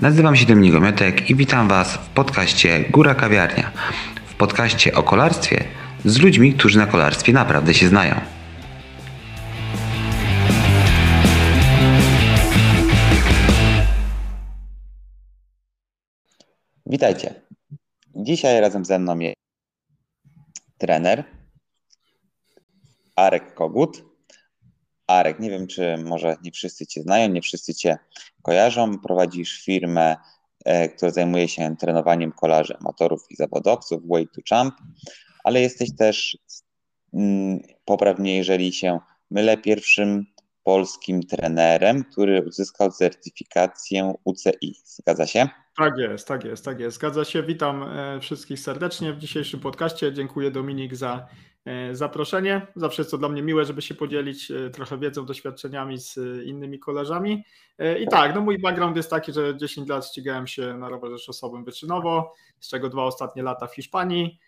Nazywam się Dominik Omiotek i witam Was w podcaście Góra Kawiarnia. W podcaście o kolarstwie z ludźmi, którzy na kolarstwie naprawdę się znają. Witajcie. Dzisiaj razem ze mną jest trener Arek Kogut. Arek, nie wiem, czy może nie wszyscy Cię znają, nie wszyscy Cię kojarzą. Prowadzisz firmę, e, która zajmuje się trenowaniem kolarzy amatorów i zawodowców, Way to Champ, ale jesteś też, mm, poprawnie jeżeli się mylę, pierwszym polskim trenerem, który uzyskał certyfikację UCI. Zgadza się? Tak jest, tak jest, tak jest. Zgadza się. Witam e, wszystkich serdecznie w dzisiejszym podcaście. Dziękuję Dominik za zaproszenie. Zawsze jest to dla mnie miłe, żeby się podzielić e, trochę wiedzą, doświadczeniami z innymi kolarzami. I tak, no mój background jest taki, że 10 lat ścigałem się na rowerze szosowym wyczynowo, z czego dwa ostatnie lata w Hiszpanii.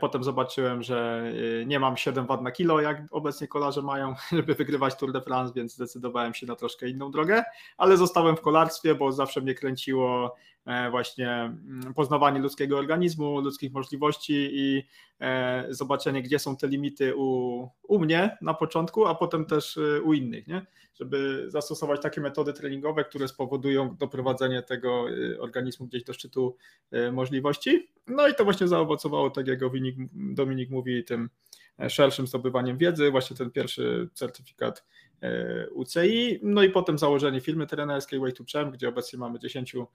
Potem zobaczyłem, że nie mam 7 wad na kilo, jak obecnie kolarze mają, żeby wygrywać Tour de France, więc zdecydowałem się na troszkę inną drogę, ale zostałem w kolarstwie, bo zawsze mnie kręciło E, właśnie mm, poznawanie ludzkiego organizmu, ludzkich możliwości i e, zobaczenie, gdzie są te limity u, u mnie na początku, a potem też e, u innych, nie? żeby zastosować takie metody treningowe, które spowodują doprowadzenie tego organizmu gdzieś do szczytu możliwości. No i to właśnie zaowocowało, tak jak Dominik, mówi, tym szerszym zdobywaniem wiedzy, właśnie ten pierwszy certyfikat UCI, no i potem założenie firmy trenerskiej Way to Champ, gdzie obecnie mamy 10 E,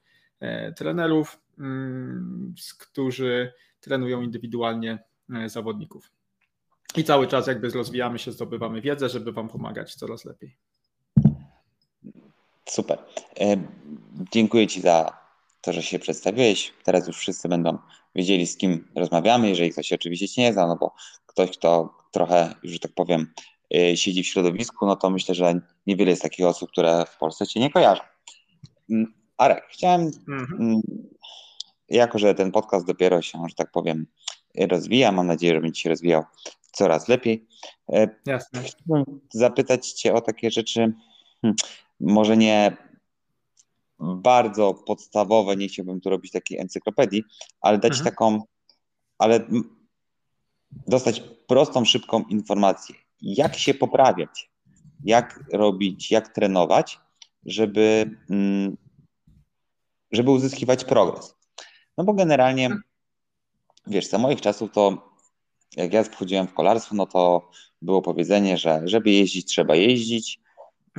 trenerów, mm, którzy trenują indywidualnie e, zawodników. I cały czas jakby rozwijamy się, zdobywamy wiedzę, żeby Wam pomagać coraz lepiej. Super. E, dziękuję Ci za to, że się przedstawiłeś. Teraz już wszyscy będą wiedzieli, z kim rozmawiamy, jeżeli ktoś się oczywiście nie zna, no bo ktoś, kto trochę, że tak powiem, siedzi w środowisku, no to myślę, że niewiele jest takich osób, które w Polsce Cię nie kojarzą. Arek, chciałem, mhm. Mm, jako że ten podcast dopiero się, że tak powiem, rozwija, mam nadzieję, że będzie się rozwijał coraz lepiej. E, Jasne. Chciałbym zapytać Cię o takie rzeczy, hmm, może nie bardzo podstawowe, nie chciałbym tu robić takiej encyklopedii, ale dać mhm. taką, ale dostać prostą, szybką informację, jak się poprawiać, jak robić, jak trenować, żeby mm, żeby uzyskiwać progres. No bo generalnie, wiesz, za moich czasów to jak ja wchodziłem w kolarstwo, no to było powiedzenie, że żeby jeździć, trzeba jeździć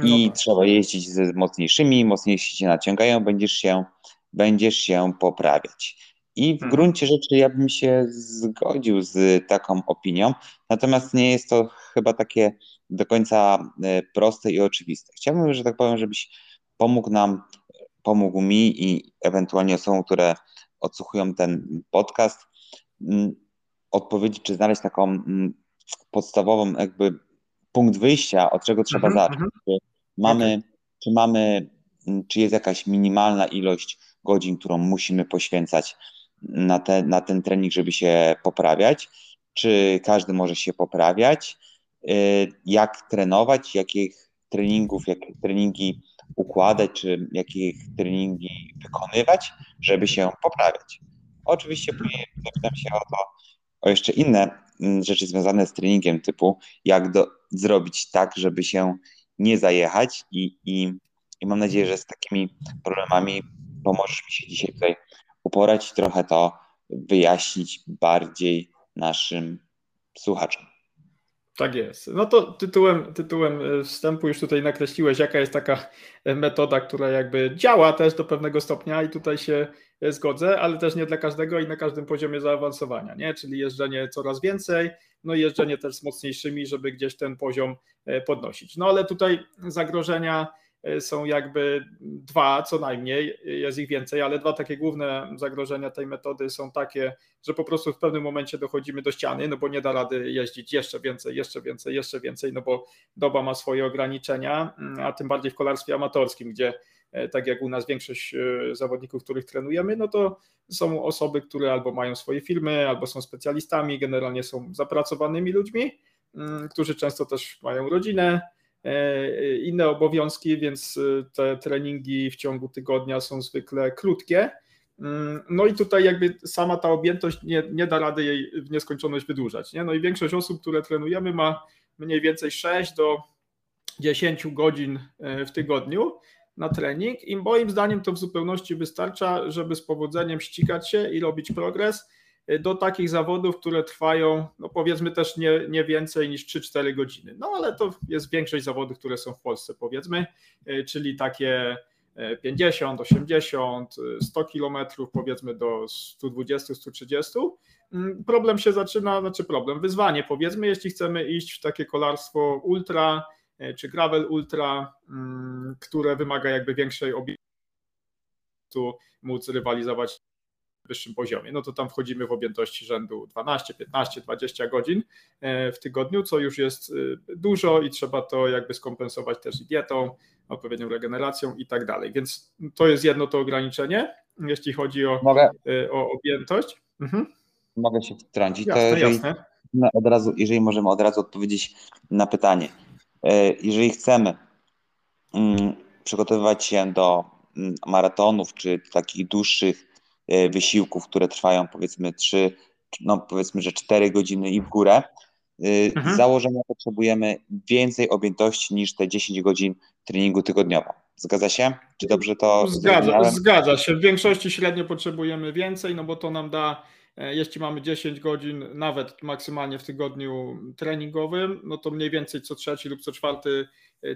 i no trzeba jeździć z mocniejszymi, mocniejsi cię naciągają, będziesz się, będziesz się poprawiać. I w hmm. gruncie rzeczy ja bym się zgodził z taką opinią, natomiast nie jest to chyba takie do końca e, proste i oczywiste. Chciałbym, że tak powiem, żebyś pomógł nam pomógł mi i ewentualnie osobom, które odsłuchują ten podcast, mm, odpowiedzieć, czy znaleźć taką mm, podstawową jakby punkt wyjścia, od czego trzeba mhm, zacząć. Mhm. Czy mamy, czy mamy, mm, czy jest jakaś minimalna ilość godzin, którą musimy poświęcać na, te, na ten trening, żeby się poprawiać, czy każdy może się poprawiać, y, jak trenować, jakich treningów, jakie treningi układać, czy jakie treningi wykonywać, żeby się poprawiać. Oczywiście później zapytam się o to, o jeszcze inne mm, rzeczy związane z treningiem, typu jak do, zrobić tak, żeby się nie zajechać i, i, i mam nadzieję, że z takimi problemami pomożesz mi się dzisiaj tutaj uporać i trochę to wyjaśnić bardziej naszym słuchaczom. Tak jest. No to tytułem, tytułem e, wstępu już tutaj nakreśliłeś, jaka jest taka e, metoda, która jakby działa też do pewnego stopnia i tutaj się e, zgodzę, ale też nie dla każdego i na każdym poziomie zaawansowania, nie? Czyli jeżdżenie coraz więcej, no i jeżdżenie też z mocniejszymi, żeby gdzieś ten poziom podnosić. No ale tutaj zagrożenia są jakby dwa co najmniej, jest ich więcej, ale dwa takie główne zagrożenia tej metody są takie, że po prostu w pewnym momencie dochodzimy do ściany, no bo nie da rady jeździć jeszcze więcej, jeszcze więcej, jeszcze więcej, no bo doba ma swoje ograniczenia, mm, a tym bardziej w kolarstwie amatorskim, gdzie e, tak jak u nas większość e, zawodników, których trenujemy, no to są osoby, które albo mają swoje firmy, albo są specjalistami, generalnie są zapracowanymi ludźmi, mm, którzy często też mają rodzinę, inne obowiązki, więc te treningi w ciągu tygodnia są zwykle krótkie. Mm, no i tutaj jakby sama ta objętość nie, nie da rady jej w nieskończoność wydłużać. Nie? No i większość osób, które trenujemy ma mniej więcej 6 do 10 godzin w tygodniu na trening i moim zdaniem to w zupełności wystarcza, żeby z powodzeniem ścigać się i robić progres do takich zawodów, które trwają, no powiedzmy też nie, nie więcej niż 3-4 godziny. No ale to jest większość zawodów, które są w Polsce, powiedzmy, e, czyli takie 50, 80, 100 kilometrów, powiedzmy do 120, 130. Mm, problem się zaczyna, znaczy problem, wyzwanie powiedzmy, jeśli chcemy iść w takie kolarstwo ultra e, czy gravel ultra, mm, które wymaga jakby większej obiektu, móc rywalizować wyższym poziomie, no to tam wchodzimy w objętości rzędu 12, 15, 20 godzin e, w tygodniu, co już jest e, dużo i trzeba to jakby skompensować też dietą, odpowiednią regeneracją i tak dalej. Więc to jest jedno to ograniczenie, jeśli chodzi o, Mogę? E, o objętość. Mhm. Mogę się wtrącić. Jasne, to jeżeli, jasne. Od razu, jeżeli możemy od razu odpowiedzieć na pytanie. Jeżeli chcemy mm, przygotowywać się do mm, maratonów czy takich dłuższych wysiłków, które trwają powiedzmy 3, no powiedzmy, że 4 godziny i w górę, e, mhm. z założenia potrzebujemy więcej objętości niż te 10 godzin treningu tygodniowo. Zgadza się? Czy dobrze to zgadza, zgadza się. W większości średnio potrzebujemy więcej, no bo to nam da, e, jeśli mamy 10 godzin, nawet maksymalnie w tygodniu treningowym, no to mniej więcej co trzeci lub co czwarty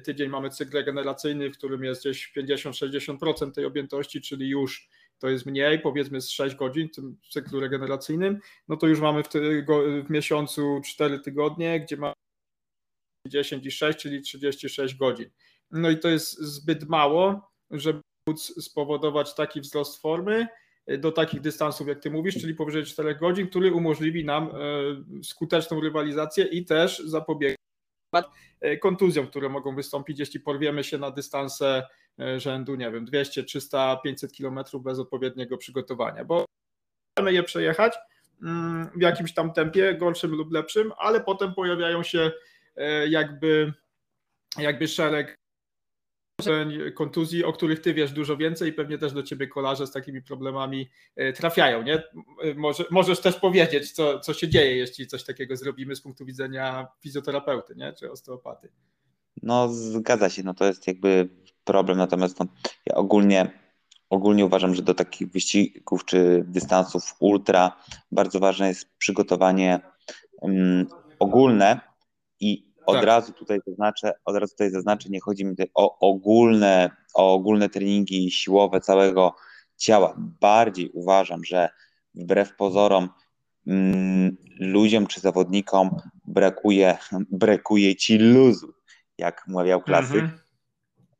tydzień mamy cykl regeneracyjny, w którym jest gdzieś 50-60% tej objętości, czyli już to jest mniej, powiedzmy z 6 godzin w tym cyklu regeneracyjnym, no to już mamy w, w miesiącu 4 tygodnie, gdzie mamy 10 i 6, czyli 36 godzin. No i to jest zbyt mało, żeby móc spowodować taki wzrost formy do takich dystansów, jak ty mówisz, czyli powyżej 4 godzin, który umożliwi nam e, skuteczną rywalizację i też zapobiegać e, kontuzjom, które mogą wystąpić, jeśli porwiemy się na dystanse E, rzędu, nie wiem, 200, 300, 500 kilometrów bez odpowiedniego przygotowania, bo chcemy je przejechać mm, w jakimś tam tempie, gorszym lub lepszym, ale potem pojawiają się e, jakby, jakby szereg kontuzji, o których ty wiesz dużo więcej i pewnie też do ciebie kolarze z takimi problemami e, trafiają, nie? Może, możesz też powiedzieć, co, co się dzieje, jeśli coś takiego zrobimy z punktu widzenia fizjoterapeuty, nie? Czy osteopaty. No zgadza się, no to jest jakby problem, natomiast no, ja ogólnie, ogólnie uważam, że do takich wyścigów czy dystansów ultra bardzo ważne jest przygotowanie um, ogólne i od tak. razu tutaj zaznaczę, od razu tutaj zaznaczę, nie chodzi mi o ogólne, o ogólne treningi siłowe całego ciała. Bardziej uważam, że wbrew pozorom mm, ludziom czy zawodnikom brakuje, brakuje ci luzu, jak mawiał klasyk. Mm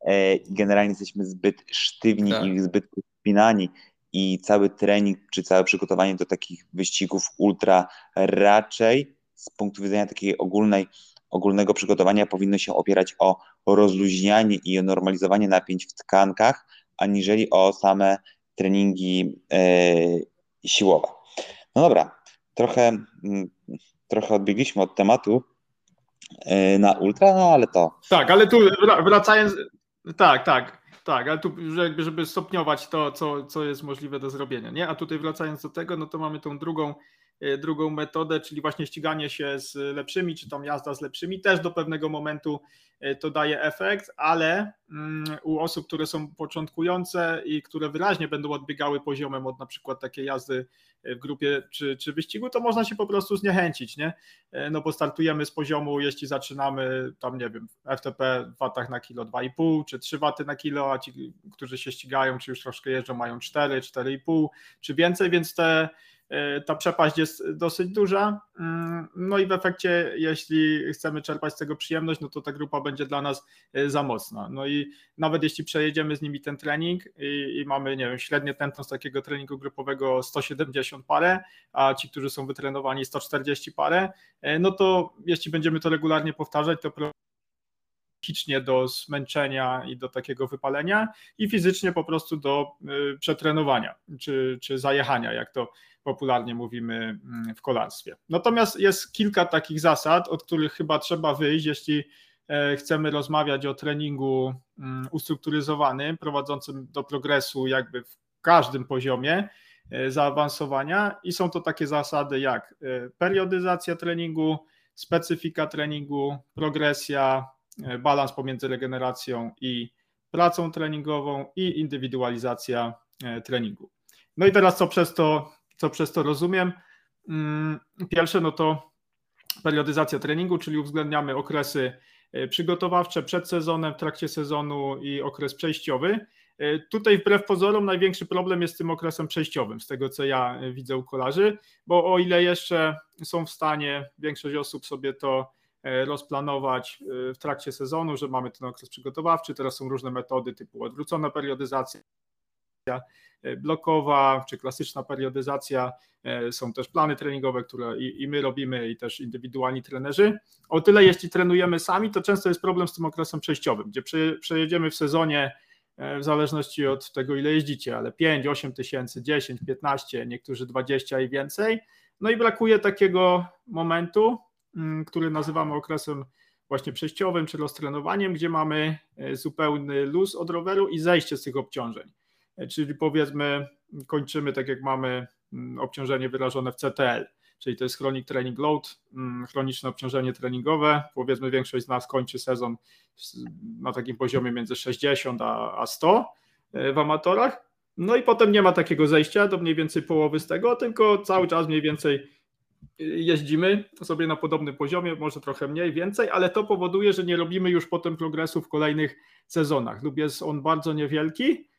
E, generalnie jesteśmy zbyt sztywni tak. i zbyt spinani i cały trening czy całe przygotowanie do takich wyścigów ultra raczej z punktu widzenia takiej ogólnej, ogólnego przygotowania powinno się opierać o rozluźnianie i o normalizowanie napięć w tkankach, aniżeli o same treningi e, siłowe. No dobra, trochę, mm, trochę odbiegliśmy od tematu e, na ultra, no ale to. Tak, ale tu wracając, tak, tak, tak, ale tu jakby, żeby stopniować to, co, co jest możliwe do zrobienia, nie? A tutaj wracając do tego, no to mamy tą drugą, drugą metodę, czyli właśnie ściganie się z lepszymi, czy tam jazda z lepszymi, też do pewnego momentu e, to daje efekt, ale mm, u osób, które są początkujące i które wyraźnie będą odbiegały poziomem od na przykład takiej jazdy w grupie czy, czy wyścigu, to można się po prostu zniechęcić, nie? E, no bo startujemy z poziomu, jeśli zaczynamy tam, nie wiem, FTP w watach na kilo 2,5 czy 3 waty na kilo, a ci, którzy się ścigają, czy już troszkę jeżdżą, mają 4, 4,5 czy więcej, więc te E, ta przepaść jest dosyć duża. Mm, no i w efekcie, jeśli chcemy czerpać z tego przyjemność, no to ta grupa będzie dla nas e, za mocna. No i nawet jeśli przejedziemy z nimi ten trening i, i mamy, nie wiem, średnie tętno z takiego treningu grupowego 170 parę, a ci, którzy są wytrenowani 140 parę, e, no to jeśli będziemy to regularnie powtarzać, to psychicznie do zmęczenia i do takiego wypalenia i fizycznie po prostu do przetrenowania czy, czy zajechania, jak to popularnie mówimy mm, w kolarstwie. Natomiast jest kilka takich zasad, od których chyba trzeba wyjść, jeśli chcemy rozmawiać o treningu mm, ustrukturyzowanym, prowadzącym do progresu jakby w każdym poziomie zaawansowania i są to takie zasady jak periodyzacja treningu, specyfika treningu, progresja, balans pomiędzy regeneracją i pracą treningową i indywidualizacja treningu. No i teraz co przez to, co przez to rozumiem? Mm, pierwsze, no to periodyzacja treningu, czyli uwzględniamy okresy e, przygotowawcze przed sezonem, w trakcie sezonu i okres przejściowy. E, tutaj wbrew pozorom największy problem jest z tym okresem przejściowym, z tego co ja e, widzę u kolarzy, bo o ile jeszcze są w stanie większość osób sobie to rozplanować w trakcie sezonu, że mamy ten okres przygotowawczy, teraz są różne metody typu odwrócona periodyzacja, E, blokowa czy klasyczna periodyzacja. E, są też plany treningowe, które i, i my robimy, i też indywidualni trenerzy. O tyle, jeśli trenujemy sami, to często jest problem z tym okresem przejściowym, gdzie przejedziemy w sezonie e, w zależności od tego, ile jeździcie, ale 5, 8 tysięcy, 10, 15, niektórzy 20 i więcej. No i brakuje takiego momentu, który nazywamy okresem właśnie przejściowym czy roztrenowaniem, gdzie mamy zupełny luz od roweru i zejście z tych obciążeń czyli powiedzmy kończymy tak jak mamy mm, obciążenie wyrażone w CTL, czyli to jest chronic training load, mm, chroniczne obciążenie treningowe. Powiedzmy większość z nas kończy sezon na takim poziomie między 60 a 100 e, w amatorach. No i potem nie ma takiego zejścia do mniej więcej połowy z tego, tylko cały czas mniej więcej e, jeździmy sobie na podobnym poziomie, może trochę mniej, więcej, ale to powoduje, że nie robimy już potem progresu w kolejnych sezonach lub jest on bardzo niewielki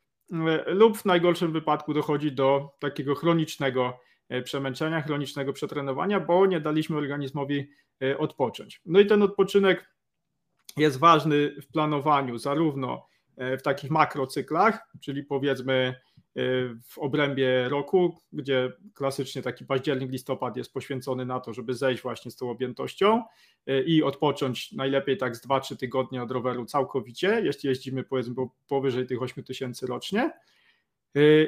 lub w najgorszym wypadku dochodzi do takiego chronicznego e, przemęczenia, chronicznego przetrenowania, bo nie daliśmy organizmowi e, odpocząć. No i ten odpoczynek jest ważny w planowaniu, zarówno e, w takich makrocyklach, czyli powiedzmy w obrębie roku, gdzie klasycznie taki październik, listopad jest poświęcony na to, żeby zejść właśnie z tą objętością i odpocząć najlepiej tak z 2-3 tygodnie od roweru całkowicie, jeśli jeździmy powiedzmy powyżej tych 8 tysięcy rocznie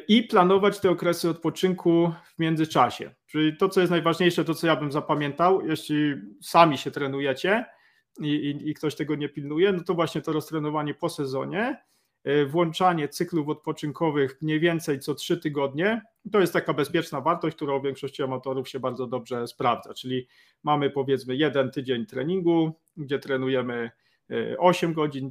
i planować te okresy odpoczynku w międzyczasie. Czyli to, co jest najważniejsze, to co ja bym zapamiętał, jeśli sami się trenujecie i, i, i ktoś tego nie pilnuje, no to właśnie to roztrenowanie po sezonie, włączanie cyklów odpoczynkowych mniej więcej co trzy tygodnie, to jest taka bezpieczna wartość, która u większości amatorów się bardzo dobrze sprawdza. Czyli mamy powiedzmy jeden tydzień treningu, gdzie trenujemy 8 e, godzin.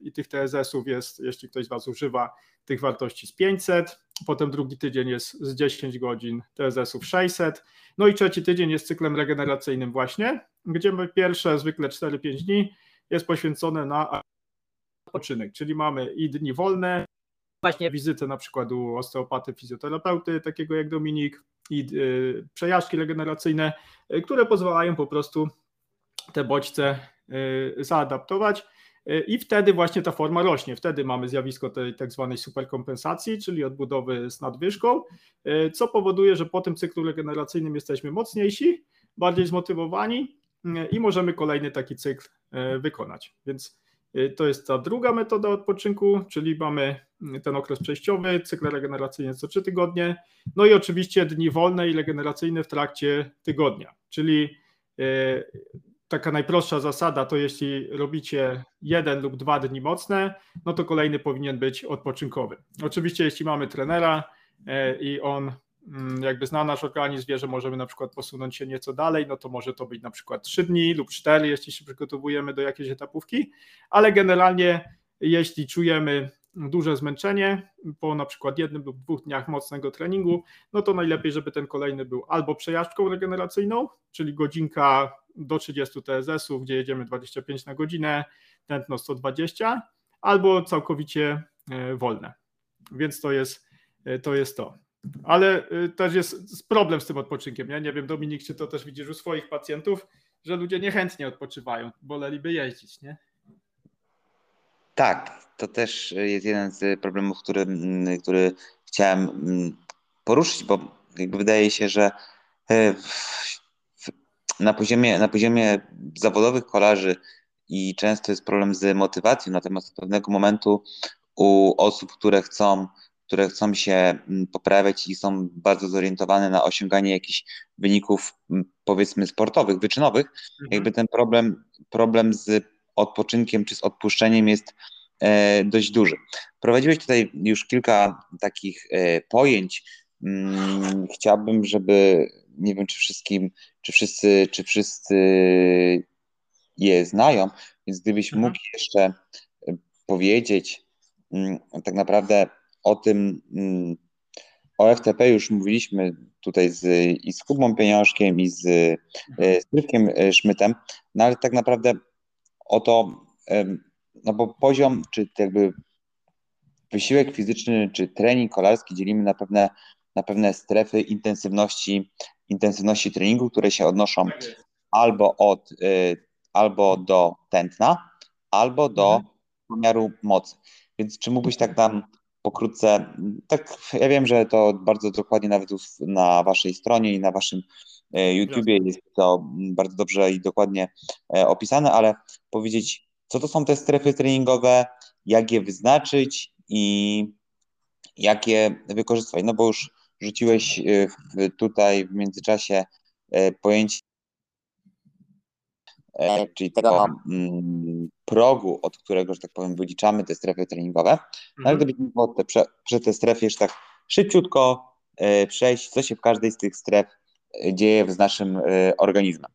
I tych TSS-ów jest, jeśli ktoś z Was używa tych wartości z 500, potem drugi tydzień jest z 10 godzin TSS-ów 600, no i trzeci tydzień jest cyklem regeneracyjnym właśnie, gdzie my pierwsze zwykle 4-5 dni jest poświęcone na odpoczynek, czyli mamy i dni wolne, właśnie wizytę na przykład u osteopaty, fizjoterapeuty, takiego jak Dominik, i y, przejażdżki regeneracyjne, y, które pozwalają po prostu te bodźce y, zaadaptować. I wtedy właśnie ta forma rośnie. Wtedy mamy zjawisko tej tak zwanej superkompensacji, czyli odbudowy z nadwyżką, co powoduje, że po tym cyklu regeneracyjnym jesteśmy mocniejsi, bardziej zmotywowani i możemy kolejny taki cykl wykonać. Więc to jest ta druga metoda odpoczynku, czyli mamy ten okres przejściowy, cykl regeneracyjny co 3 tygodnie, no i oczywiście dni wolne i regeneracyjne w trakcie tygodnia, czyli y, taka najprostsza zasada to jeśli robicie jeden lub dwa dni mocne, no to kolejny powinien być odpoczynkowy. Oczywiście jeśli mamy trenera y, i on jakby zna nasz organizm, wie, że możemy na przykład posunąć się nieco dalej, no to może to być na przykład 3 dni lub 4, jeśli się przygotowujemy do jakiejś etapówki, ale generalnie jeśli czujemy duże zmęczenie po na przykład jednym lub dwóch dniach mocnego treningu, no to najlepiej, żeby ten kolejny był albo przejażdżką regeneracyjną, czyli godzinka do 30 TSS-ów, gdzie jedziemy 25 na godzinę, tętno 120, albo całkowicie e, wolne. Więc to jest e, to. Jest to. Ale y, też jest problem z tym odpoczynkiem. Ja nie wiem, Dominik, czy to też widzisz u swoich pacjentów, że ludzie niechętnie odpoczywają, woleliby jeździć, nie? Tak, to też jest jeden z problemów, który, mm, który chciałem mm, poruszyć, bo jakby wydaje się, że e, na poziomie, na poziomie zawodowych kolarzy i często jest problem z motywacją, natomiast od pewnego momentu u osób, które chcą które chcą się mm, poprawiać i są bardzo zorientowane na osiąganie jakichś wyników, mm, powiedzmy, sportowych, wyczynowych, mhm. jakby ten problem, problem z odpoczynkiem czy z odpuszczeniem jest e, dość duży. Prowadziłeś tutaj już kilka takich e, pojęć. Mm, chciałbym, żeby nie wiem, czy wszystkim, czy wszyscy, czy wszyscy je znają, więc gdybyś mhm. mógł jeszcze e, powiedzieć tak naprawdę o tym, o FTP już mówiliśmy tutaj z, i z Kubą Pieniążkiem, i z, mhm. z Trywkiem Szmytem, no ale tak naprawdę o to, no bo poziom, czy jakby wysiłek fizyczny, czy trening kolarski dzielimy na pewne, na pewne strefy intensywności, intensywności treningu, które się odnoszą albo od, y, albo do tętna, albo do mhm. pomiaru mocy. Więc czy mógłbyś tak nam pokrótce, tak ja wiem, że to bardzo dokładnie nawet na waszej stronie i na waszym E, YouTubie jest to bardzo dobrze i dokładnie e, opisane, ale powiedzieć, co to są te strefy treningowe, jak je wyznaczyć i jak je wykorzystywać. No bo już rzuciłeś e, tutaj w międzyczasie pojęcie, czyli tego progu, od którego, że tak powiem, wyliczamy te strefy treningowe. Ale mhm. gdybyśmy te, prze, przez te strefy jeszcze tak szybciutko przejść, co się w każdej z tych stref dzieje z naszym e, organizmem.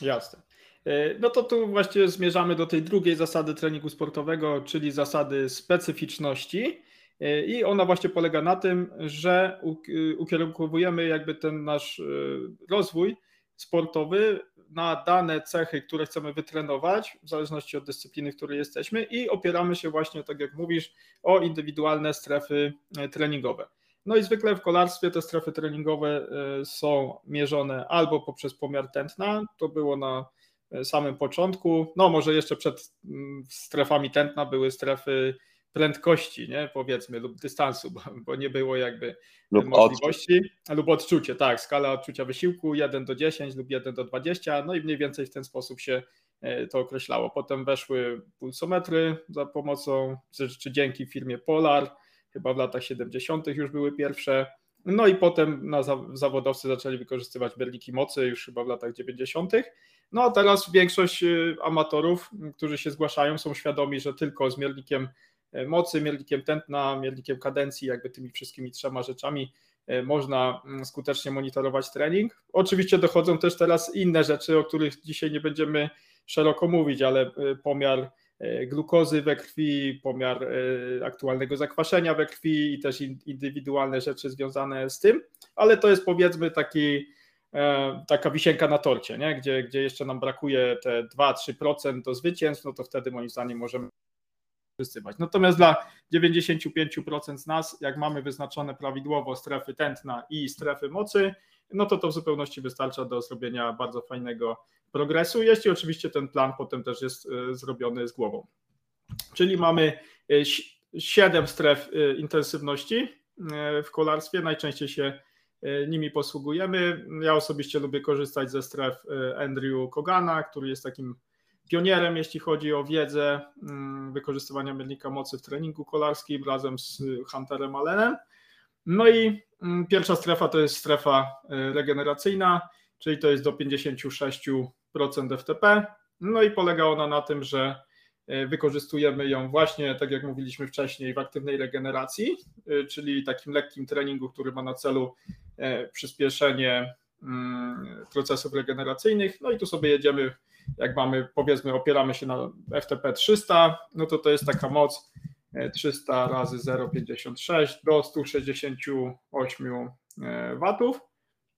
Jasne. E, no to tu właśnie zmierzamy do tej drugiej zasady treningu sportowego, czyli zasady specyficzności. E, I ona właśnie polega na tym, że ukierunkowujemy jakby ten nasz rozwój sportowy na dane cechy, które chcemy wytrenować, w zależności od dyscypliny, w której jesteśmy, i opieramy się właśnie, tak jak mówisz, o indywidualne strefy treningowe. No i zwykle w kolarstwie te strefy treningowe e, są mierzone albo poprzez pomiar tętna, to było na e, samym początku, no może jeszcze przed mm, strefami tętna były strefy prędkości, nie, powiedzmy, lub dystansu, bo, bo nie było jakby lub możliwości, odczucie. lub odczucie, tak, skala odczucia wysiłku 1 do 10 lub 1 do 20, no i mniej więcej w ten sposób się e, to określało. Potem weszły pulsometry za pomocą, czy, dzięki firmie Polar, chyba w latach 70. już były pierwsze. No i potem na zawodowcy zaczęli wykorzystywać berliki mocy już chyba w latach 90. No a teraz większość y, amatorów, którzy się zgłaszają, są świadomi, że tylko z miernikiem mocy, miernikiem tętna, miernikiem kadencji, jakby tymi wszystkimi trzema rzeczami e, można mm, skutecznie monitorować trening. Oczywiście dochodzą też teraz inne rzeczy, o których dzisiaj nie będziemy szeroko mówić, ale e, pomiar E, glukozy we krwi, pomiar e, aktualnego zakwaszenia we krwi i też indywidualne rzeczy związane z tym, ale to jest powiedzmy taki, e, taka wisienka na torcie, nie? Gdzie, gdzie jeszcze nam brakuje te 2-3% do zwycięstw, no to wtedy moim zdaniem możemy Natomiast dla 95% z nas, jak mamy wyznaczone prawidłowo strefy tętna i strefy mocy, no to to w zupełności wystarcza do zrobienia bardzo fajnego progresu, jeśli oczywiście ten plan potem też jest e, zrobiony z głową. Czyli mamy 7 e, stref e, intensywności w kolarstwie, najczęściej się nimi posługujemy. Ja osobiście lubię korzystać ze stref Andrew Kogana, który jest takim pionierem, jeśli chodzi o wiedzę mm, wykorzystywania miernika mocy w treningu kolarskim razem z Hunterem Allenem. No i mm, pierwsza strefa to jest strefa regeneracyjna, czyli to jest do 56% FTP. No i polega ona na tym, że e, wykorzystujemy ją właśnie, tak jak mówiliśmy wcześniej, w aktywnej regeneracji, e, czyli takim lekkim treningu, który ma na celu przyspieszenie procesów regeneracyjnych. No i tu sobie jedziemy, jak mamy, powiedzmy, opieramy się na FTP 300, no to to jest taka moc 300 razy 0,56 do 168 watów.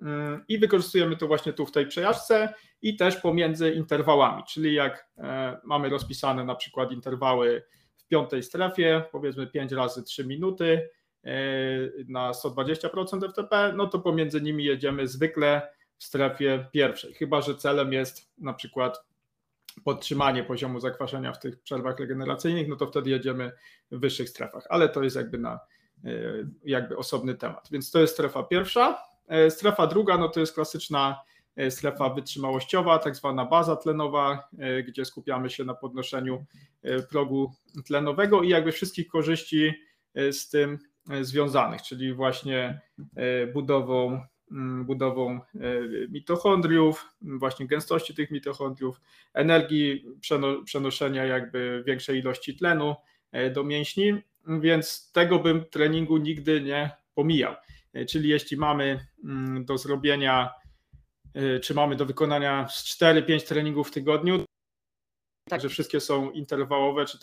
Mm, i wykorzystujemy to właśnie tu w tej przejażdżce i też pomiędzy interwałami, czyli jak e, mamy rozpisane na przykład interwały w piątej strefie, powiedzmy 5 razy 3 minuty e, na 120% FTP, no to pomiędzy nimi jedziemy zwykle w strefie pierwszej, chyba że celem jest na przykład podtrzymanie poziomu zakwaszenia w tych przerwach regeneracyjnych, no to wtedy jedziemy w wyższych strefach, ale to jest jakby na e, jakby osobny temat. Więc to jest strefa pierwsza. E, strefa druga no to jest klasyczna e, strefa wytrzymałościowa, tak zwana baza tlenowa, e, gdzie skupiamy się na podnoszeniu progu tlenowego i jakby wszystkich korzyści z tym związanych, czyli właśnie budową, mm, budową mitochondriów, właśnie gęstości tych mitochondriów, energii przenoszenia jakby większej ilości tlenu do mięśni, więc tego bym treningu nigdy nie pomijał. Czyli jeśli mamy mm, do zrobienia, czy mamy do wykonania 4-5 treningów w tygodniu, tak, że wszystkie są interwałowe, czy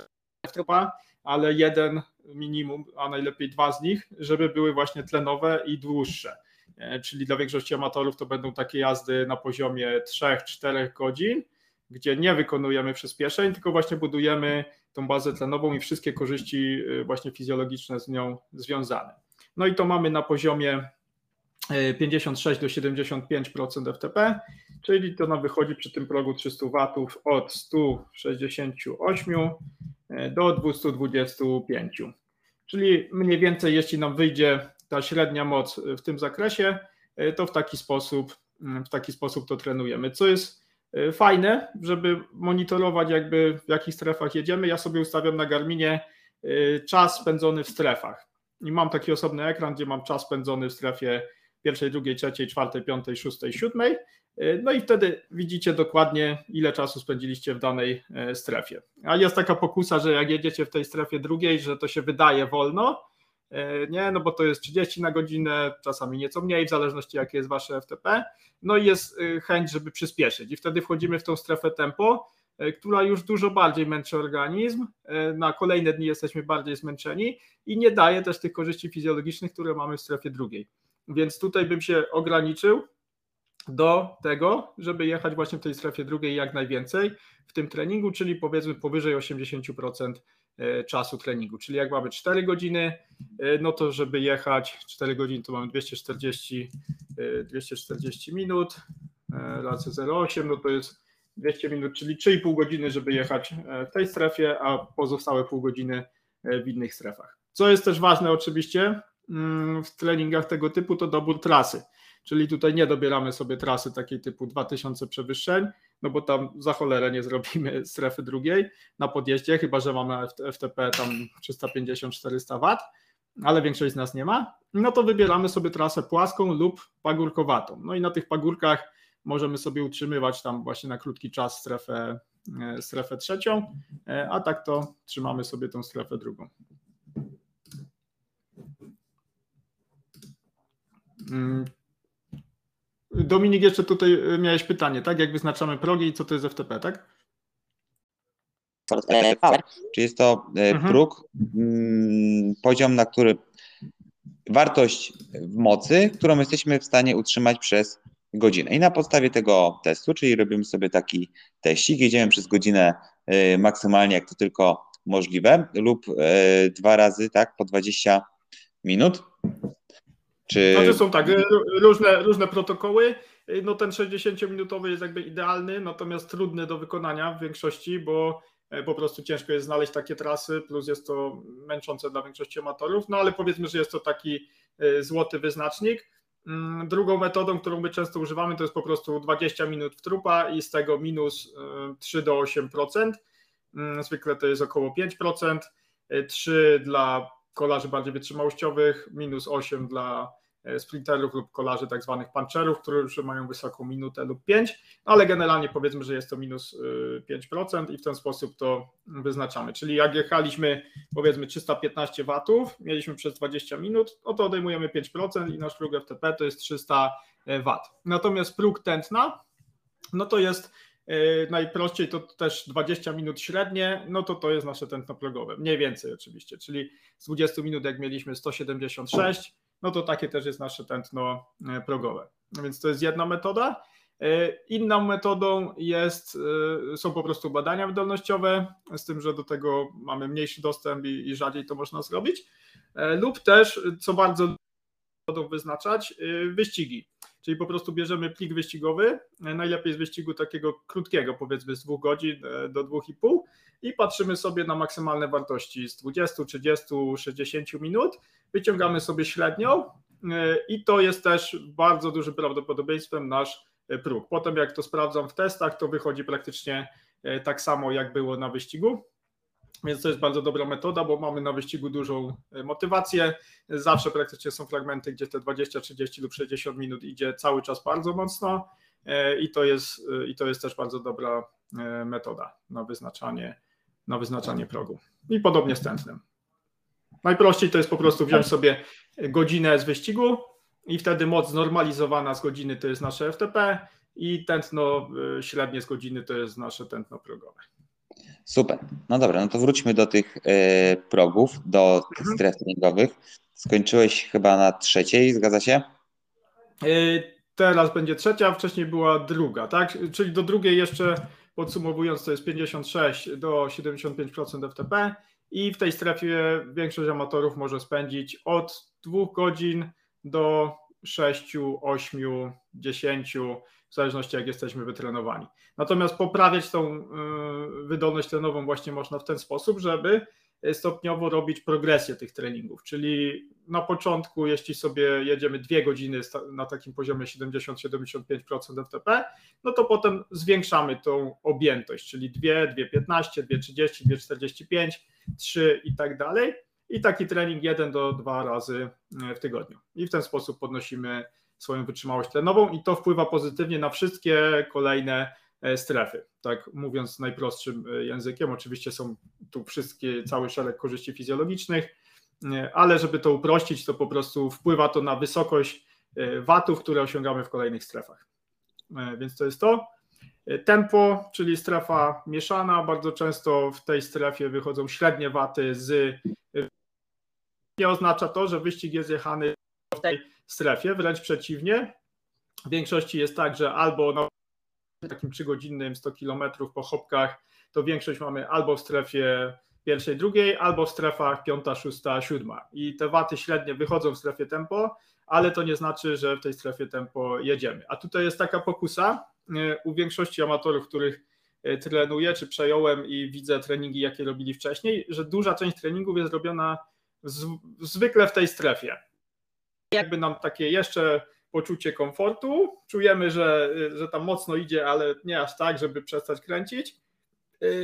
tropa, ale jeden minimum, a najlepiej dwa z nich, żeby były właśnie tlenowe i dłuższe. E, czyli dla większości amatorów to będą takie jazdy na poziomie 3-4 godzin, gdzie nie wykonujemy przyspieszeń, tylko właśnie budujemy tą bazę tlenową i wszystkie korzyści e, właśnie fizjologiczne z nią związane. No i to mamy na poziomie 56 do 75% FTP, czyli to nam wychodzi przy tym progu 300 W od 168 e, do 225. Czyli mniej więcej, jeśli nam wyjdzie ta średnia moc w tym zakresie, e, to w taki sposób, mm, w taki sposób to trenujemy. Co jest e, fajne, żeby monitorować jakby w jakich strefach jedziemy, ja sobie ustawiam na Garminie czas spędzony w strefach. I mam taki osobny ekran, gdzie mam czas spędzony w strefie pierwszej, drugiej, trzeciej, czwartej, piątej, szóstej, siódmej. E, no i wtedy widzicie dokładnie, ile czasu spędziliście w danej e, strefie. A jest taka pokusa, że jak jedziecie w tej strefie drugiej, że to się wydaje wolno, e, nie, no bo to jest 30 na godzinę, czasami nieco mniej, w zależności jakie jest wasze FTP. No i jest chęć, żeby przyspieszyć. I wtedy wchodzimy w tą strefę tempo, która już dużo bardziej męczy organizm. Na kolejne dni jesteśmy bardziej zmęczeni i nie daje też tych korzyści fizjologicznych, które mamy w strefie drugiej. Więc tutaj bym się ograniczył do tego, żeby jechać właśnie w tej strefie drugiej jak najwięcej w tym treningu, czyli powiedzmy powyżej 80% e, czasu treningu. Czyli jak mamy 4 godziny, e, no to żeby jechać 4 godziny, to mamy 240, 240 e, minut razy 0,8, no to jest 200 minut, czyli 3,5 godziny, żeby jechać w tej strefie, a pozostałe pół godziny w innych strefach. Co jest też ważne oczywiście, w treningach tego typu to dobór trasy. Czyli tutaj nie dobieramy sobie trasy takiej typu 2000 przewyższeń, no bo tam za cholerę nie zrobimy strefy drugiej na podjeździe, chyba że mamy FTP tam 350-400 W, ale większość z nas nie ma. No to wybieramy sobie trasę płaską lub pagórkowatą. No i na tych pagórkach możemy sobie utrzymywać tam właśnie na krótki czas strefę, e, strefę trzecią, e, a tak to trzymamy sobie tą strefę drugą. Dominik, jeszcze tutaj e, miałeś pytanie, tak? Jak wyznaczamy progi i co to jest FTP, tak? Czy jest to e, mhm. próg, mm, poziom, na który wartość mocy, którą jesteśmy w stanie utrzymać przez godzinę. I na podstawie tego testu, czyli robimy sobie taki teścik, jedziemy przez godzinę e, maksymalnie, jak to tylko możliwe, lub dwa razy, tak, po 20 minut. Czy... Znaczy są tak, różne, różne protokoły. No ten 60-minutowy jest jakby idealny, natomiast trudny do wykonania w większości, bo e, po prostu ciężko jest znaleźć takie trasy, plus jest to męczące dla większości amatorów, no ale powiedzmy, że jest to taki e, złoty wyznacznik. Mm, drugą metodą, którą my często używamy, to jest po prostu 20 minut w trupa i z tego minus 3 e, do 8%. Mm, zwykle to jest około 5%. 3 dla kolarzy bardziej wytrzymałościowych, minus 8 dla sprinterów lub kolarzy tak zwanych puncherów, którzy mają wysoką minutę lub 5, ale generalnie powiedzmy, że jest to minus 5% e, i w ten sposób to wyznaczamy. Czyli jak jechaliśmy powiedzmy 315 watów, mieliśmy przez 20 minut, no to odejmujemy 5% i nasz próg FTP to jest 300 W. Natomiast próg tętna, no to jest E, najprościej to też 20 minut średnie, no to to jest nasze tętno progowe, mniej więcej oczywiście, czyli z 20 minut jak mieliśmy 176, no to takie też jest nasze tętno e, progowe. No więc to jest jedna metoda. E, inną metodą jest, są po prostu badania wydolnościowe, z tym, że do tego mamy mniejszy dostęp i, i rzadziej to można zrobić, lub też, co bardzo wyznaczać, wyścigi. Czyli po prostu bierzemy plik wyścigowy, e, najlepiej z wyścigu takiego krótkiego, powiedzmy z dwóch godzin e, do dwóch i pół i patrzymy sobie na maksymalne wartości z 20, 30, 60 minut, wyciągamy sobie średnią e, i to jest też bardzo dużym prawdopodobieństwem nasz próg. Potem jak to sprawdzam w testach, to wychodzi praktycznie tak samo jak było na wyścigu. Więc to jest bardzo dobra metoda, bo mamy na wyścigu dużą e, motywację. Zawsze praktycznie są fragmenty, gdzie te 20, 30 lub 60 minut idzie cały czas bardzo mocno e, i to jest, e, i to jest też bardzo dobra metoda na wyznaczanie, na wyznaczanie progu. I podobnie z tętnem. Najprościej to jest po prostu wziąć sobie godzinę z wyścigu i wtedy moc znormalizowana z godziny to jest nasze FTP i tętno średnie z godziny to jest nasze tętno progowe. Super. No dobra, no to wróćmy do tych y, progów, do tych mhm. stref treningowych. Skończyłeś chyba na trzeciej, zgadza się? Y, teraz będzie trzecia, wcześniej była druga, tak? Czyli do drugiej jeszcze podsumowując to jest 56 do 75% FTP i w tej strefie większość amatorów może spędzić od 2 godzin do 6, 8, 10 w zależności jak jesteśmy wytrenowani. Natomiast poprawiać tą y, wydolność trenową właśnie można w ten sposób, żeby stopniowo robić progresję tych treningów, czyli na początku, jeśli sobie jedziemy dwie godziny na takim poziomie 70-75% FTP, no to potem zwiększamy tą objętość, czyli 2, 2,15, 2,30, 2,45, 3 i tak dalej. I taki trening jeden do dwa razy w tygodniu. I w ten sposób podnosimy swoją wytrzymałość tlenową i to wpływa pozytywnie na wszystkie kolejne e, strefy. Tak mówiąc najprostszym e, językiem, oczywiście są tu wszystkie, cały szereg korzyści fizjologicznych, e, ale żeby to uprościć, to po prostu wpływa to na wysokość watów, które osiągamy w kolejnych strefach. Więc to jest to. Tempo, czyli strefa mieszana, bardzo często w tej strefie wychodzą średnie waty z. Nie oznacza to, że wyścig jest jechany w tej strefie, wręcz przeciwnie. W większości jest tak, że albo na takim trzygodzinnym 100 km po hopkach, to większość mamy albo w strefie pierwszej, drugiej, albo w strefach piąta, szósta, siódma. I te waty średnie wychodzą w strefie tempo, ale to nie znaczy, że w tej strefie tempo jedziemy. A tutaj jest taka pokusa e, u większości amatorów, których e, trenuję, czy przejąłem i widzę treningi, jakie robili wcześniej, że duża część treningów jest robiona zwykle w tej strefie jakby nam takie jeszcze poczucie komfortu. Czujemy, że, że tam mocno idzie, ale nie aż tak, żeby przestać kręcić.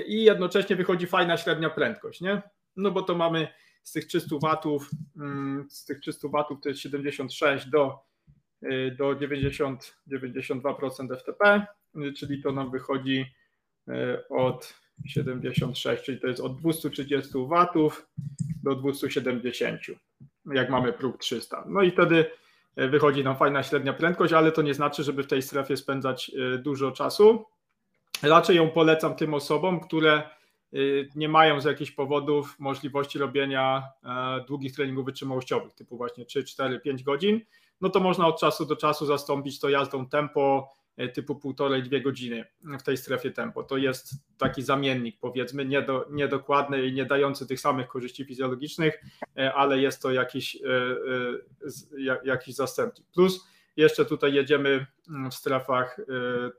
I jednocześnie wychodzi fajna średnia prędkość, nie? No bo to mamy z tych 300 watów, mm, z tych 300 watów to jest 76 do, do 90, 92% FTP, czyli to nam wychodzi e, od 76, czyli to jest od 230 watów do 270 jak mamy próg 300. No i wtedy e, wychodzi nam fajna średnia prędkość, ale to nie znaczy, żeby w tej strefie spędzać e, dużo czasu. Raczej ją polecam tym osobom, które e, nie mają z jakichś powodów możliwości robienia długich treningów wytrzymałościowych, typu właśnie 3, 4, 5 godzin, no to można od czasu do czasu zastąpić to jazdą tempo typu półtorej, dwie godziny w tej strefie tempo. To jest taki zamiennik, powiedzmy, niedo, niedokładny i nie dający tych samych korzyści fizjologicznych, e, ale jest to jakiś, e, jakiś zastępnik. Plus jeszcze tutaj jedziemy w strefach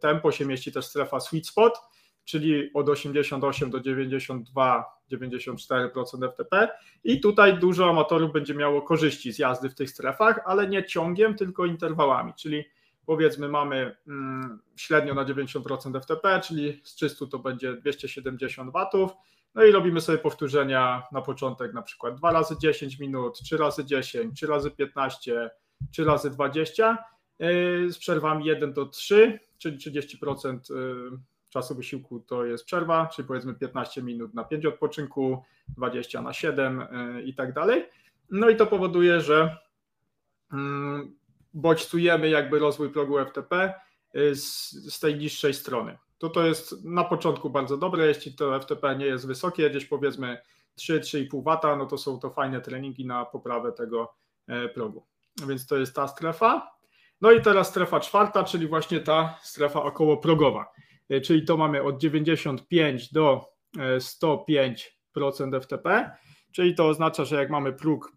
tempo, się mieści też strefa sweet spot, czyli od 88 do 92 94% FTP i tutaj dużo amatorów będzie miało korzyści z jazdy w tych strefach, ale nie ciągiem, tylko interwałami, czyli powiedzmy mamy mm, średnio na 90% FTP, czyli z 300 to będzie 270 watów. No i robimy sobie powtórzenia na początek na przykład 2 razy 10 minut, 3 razy 10, 3 razy 15, 3 razy 20 yy, z przerwami 1 do 3, czyli 30% yy, czasu wysiłku to jest przerwa, czyli powiedzmy 15 minut na 5 odpoczynku, 20 na 7 yy, i tak dalej. No i to powoduje, że mm, bodźcujemy jakby rozwój progu FTP y, z, z tej niższej strony. To to jest na początku bardzo dobre, jeśli to FTP nie jest wysokie, gdzieś powiedzmy 3-3,5 W, no to są to fajne treningi na poprawę tego e, progu. Więc to jest ta strefa. No i teraz strefa czwarta, czyli właśnie ta strefa okołoprogowa, e, czyli to mamy od 95 do 105% e, FTP, czyli to oznacza, że jak mamy próg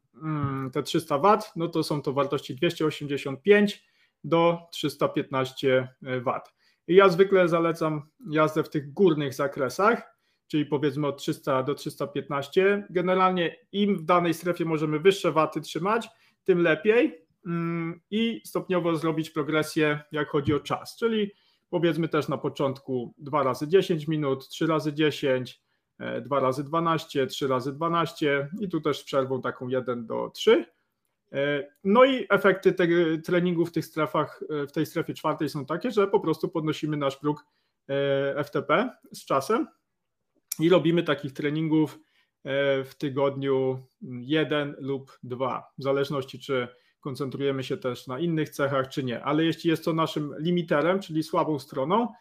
te 300 W, no to są to wartości 285 do 315 W. I ja zwykle zalecam jazdę w tych górnych zakresach, czyli powiedzmy od 300 do 315. Generalnie im w danej strefie możemy wyższe waty trzymać, tym lepiej mm, i stopniowo zrobić progresję, jak chodzi o czas, czyli powiedzmy też na początku 2 razy 10 minut, 3 razy 10, 2 razy 12, 3 razy 12 i tu też z przerwą taką 1 do 3. No i efekty tego treningu w tych strefach, w tej strefie czwartej są takie, że po prostu podnosimy nasz próg FTP z czasem i robimy takich treningów w tygodniu jeden lub dwa, w zależności czy koncentrujemy się też na innych cechach, czy nie. Ale jeśli jest to naszym limiterem, czyli słabą stroną, e,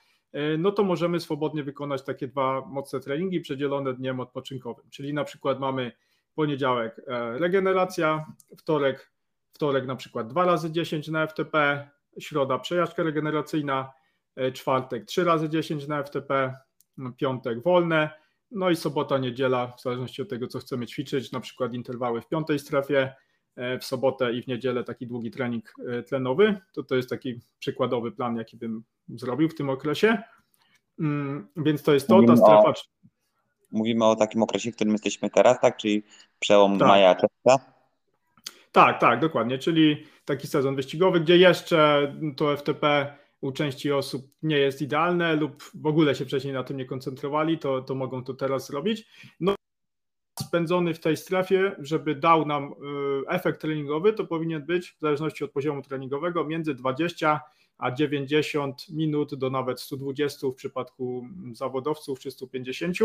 no to możemy swobodnie wykonać takie dwa mocne treningi przedzielone dniem odpoczynkowym. Czyli na przykład mamy poniedziałek e, regeneracja, wtorek, wtorek na przykład 2 razy 10 na FTP, środa przejażdżka regeneracyjna, e, czwartek 3 razy 10 na FTP, piątek wolne, no i sobota, niedziela, w zależności od tego, co chcemy ćwiczyć, na przykład interwały w piątej strefie, E, w sobotę i w niedzielę taki długi trening e, tlenowy. To, to jest taki przykładowy plan, jaki bym zrobił w tym okresie. Mm, więc to jest to, mówimy ta strefa. O, mówimy o takim okresie, w którym jesteśmy teraz, tak? Czyli przełom tak. maja, czerwca? Tak, tak, dokładnie. Czyli taki sezon wyścigowy, gdzie jeszcze to FTP u części osób nie jest idealne lub w ogóle się wcześniej na tym nie koncentrowali, to, to mogą to teraz zrobić. No spędzony w tej strefie, żeby dał nam y, efekt treningowy, to powinien być w zależności od poziomu treningowego między 20 a 90 minut do nawet 120 w przypadku zawodowców czy 150,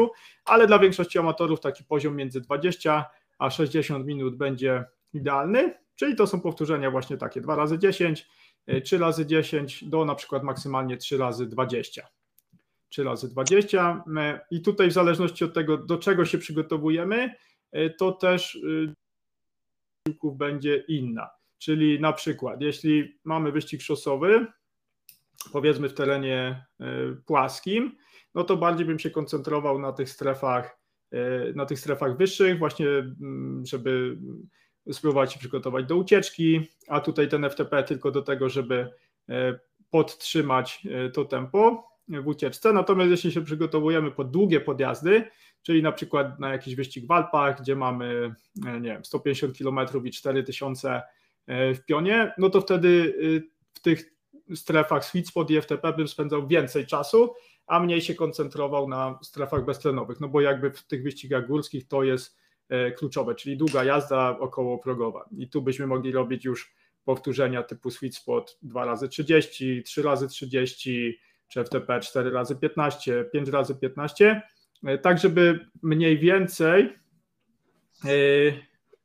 ale dla większości amatorów taki poziom między 20 a 60 minut będzie idealny, czyli to są powtórzenia właśnie takie 2 razy 10, 3 y, razy 10 do na przykład maksymalnie 3 razy 20. 3 razy 20 i tutaj w zależności od tego, do czego się przygotowujemy, e, to też wysiłków y, będzie inna. Czyli na przykład, jeśli mamy wyścig szosowy, powiedzmy w terenie e, płaskim, no to bardziej bym się koncentrował na tych strefach, e, na tych strefach wyższych, właśnie mm, żeby spróbować się przygotować do ucieczki, a tutaj ten FTP tylko do tego, żeby podtrzymać to tempo w ucieczce. Natomiast jeśli się przygotowujemy pod długie podjazdy, czyli na przykład na jakiś wyścig w Alpach, gdzie mamy e, nie wiem, 150 km i 4000 e, w pionie, no to wtedy y, w tych strefach sweet spot i FTP bym spędzał więcej czasu, a mniej się koncentrował na strefach beztlenowych, no bo jakby w tych wyścigach górskich to jest e, kluczowe, czyli długa jazda około progowa i tu byśmy mogli robić już powtórzenia typu sweet spot 2 razy 30, 3 razy 30, czy FTP 4 razy 15, 5 razy 15, e, tak żeby mniej więcej yy,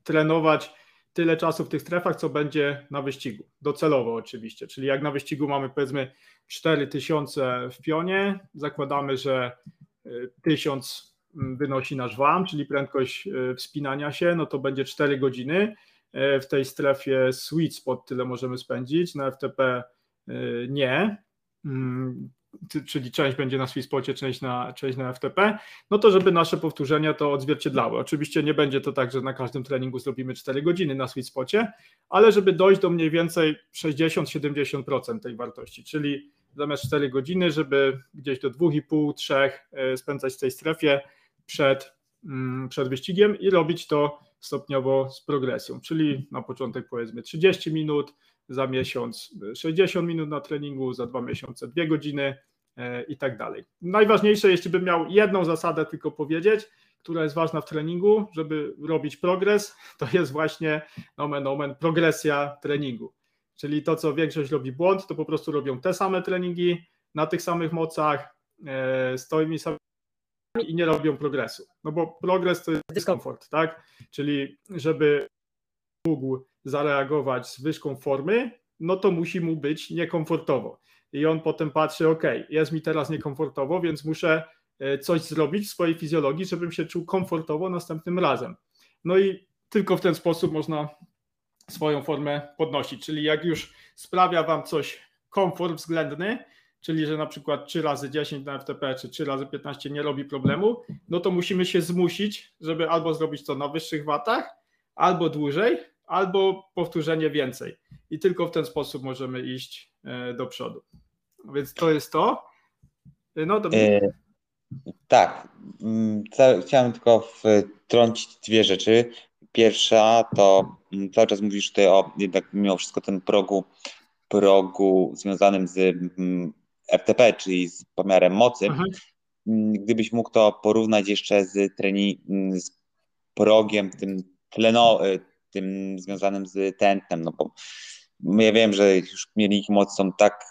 trenować tyle czasu w tych strefach, co będzie na wyścigu. Docelowo oczywiście, czyli jak na wyścigu mamy powiedzmy 4000 w pionie, zakładamy, że 1000 e, wynosi nasz WAM, czyli prędkość wspinania się, no to będzie 4 godziny. W tej strefie sweet spot tyle możemy spędzić, na FTP nie. Mm, czyli część będzie na Swispocie, część na, część na FTP, no to żeby nasze powtórzenia to odzwierciedlały. Oczywiście nie będzie to tak, że na każdym treningu zrobimy 4 godziny na Swispocie, ale żeby dojść do mniej więcej 60-70% tej wartości, czyli zamiast 4 godziny, żeby gdzieś do 2,5-3 e, spędzać w tej strefie przed, mm, przed wyścigiem i robić to stopniowo z progresją, czyli na początek powiedzmy 30 minut, za miesiąc 60 minut na treningu, za dwa miesiące dwie godziny e, i tak dalej. Najważniejsze, jeśli bym miał jedną zasadę tylko powiedzieć, która jest ważna w treningu, żeby robić progres, to jest właśnie nomen omen progresja treningu. Czyli to, co większość robi błąd, to po prostu robią te same treningi na tych samych mocach, e, z tymi samymi i nie robią progresu. No bo progres to jest dyskomfort, tak? Czyli żeby mógł zareagować z wyżką formy, no to musi mu być niekomfortowo. I on potem patrzy, ok, jest mi teraz niekomfortowo, więc muszę e, coś zrobić w swojej fizjologii, żebym się czuł komfortowo następnym razem. No i tylko w ten sposób można swoją formę podnosić. Czyli jak już sprawia Wam coś komfort względny, czyli że na przykład 3 razy 10 na FTP czy 3 razy 15 nie robi problemu, no to musimy się zmusić, żeby albo zrobić to na wyższych watach, albo dłużej, albo powtórzenie więcej. I tylko w ten sposób możemy iść e, do przodu. Więc to jest to. No to... E, tak. Mm, chciałem tylko wtrącić dwie rzeczy. Pierwsza to mm, cały czas mówisz tutaj o jednak mimo wszystko ten progu, progu związanym z mm, FTP, czyli z pomiarem mocy. Mhm. mm, gdybyś mógł to porównać jeszcze z trening, z progiem tym tleno, tym związanym z tętnem, no bo ja wiem, że już mielniki mocy są tak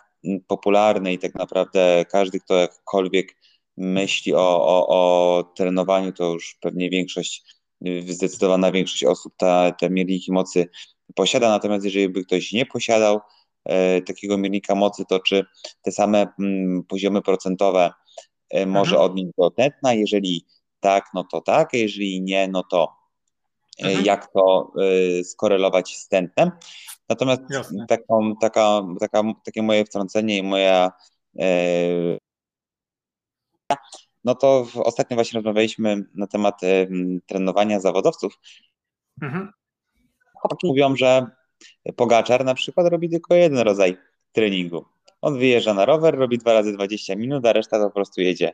popularne i tak naprawdę każdy, kto jakkolwiek myśli o, o, o trenowaniu, to już pewnie większość, zdecydowana większość osób ta, te mielniki mocy posiada, natomiast jeżeli by ktoś nie posiadał e, takiego miernika mocy, to czy te same mm, poziomy procentowe e, może odnieść do tętna, jeżeli tak, no to tak, a jeżeli nie, no to mhm. jak to e, skorelować z tętnem. Natomiast taką, taka, taka, takie moje wtrącenie i moja e, no to ostatnio właśnie rozmawialiśmy na temat e, trenowania zawodowców. Mhm. Mówią, że Pogaczar na przykład robi tylko jeden rodzaj treningu. On wyjeżdża na rower, robi dwa razy 20 minut, a reszta to po prostu jedzie,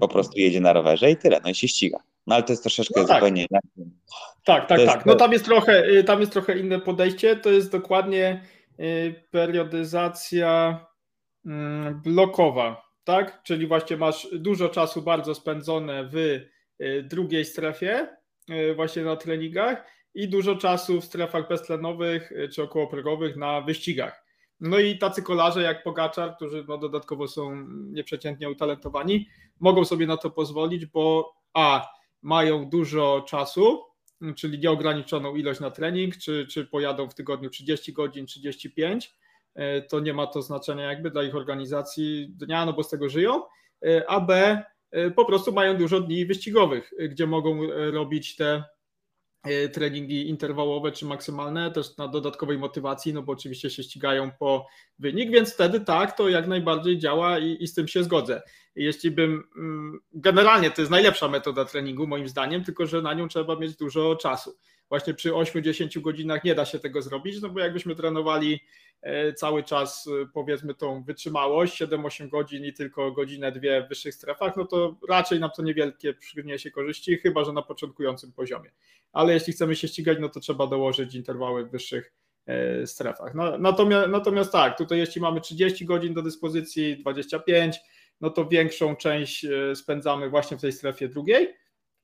po prostu jedzie na rowerze i tyle, no i się ściga. No ale to jest troszeczkę no tak. zupełnie inaczej. Tak, tak, tak. No tam jest trochę, y, tam jest trochę inne podejście. To jest dokładnie y, periodyzacja mm, blokowa, tak? Czyli właśnie masz dużo czasu bardzo spędzone w y, drugiej strefie, właśnie na treningach i dużo czasu w strefach beztlenowych czy okołoprogowych na wyścigach. No i tacy kolarze jak Pogaczar, którzy no dodatkowo są nieprzeciętnie utalentowani, mogą sobie na to pozwolić, bo a mają dużo czasu, czyli nieograniczoną ilość na trening, czy, czy pojadą w tygodniu 30 godzin, 35, e, to nie ma to znaczenia jakby dla ich organizacji dnia, no bo z tego żyją, e, a B e, po prostu mają dużo dni wyścigowych, gdzie mogą robić te treningi interwałowe czy maksymalne, też na dodatkowej motywacji, no bo oczywiście się ścigają po wynik, więc wtedy tak, to jak najbardziej działa i, i z tym się zgodzę. Jeśli bym, mm, generalnie to jest najlepsza metoda treningu moim zdaniem, tylko że na nią trzeba mieć dużo czasu. Właśnie przy 8-10 godzinach nie da się tego zrobić, no bo jakbyśmy trenowali E, cały czas e, powiedzmy tą wytrzymałość, 7-8 godzin i tylko godzinę, dwie w wyższych strefach, no to raczej nam to niewielkie przyniesie korzyści, chyba że na początkującym poziomie. Ale jeśli chcemy się ścigać, no to trzeba dołożyć interwały w wyższych e, strefach. No, natomiast, natomiast tak, tutaj jeśli mamy 30 godzin do dyspozycji, 25, no to większą część spędzamy właśnie w tej strefie drugiej,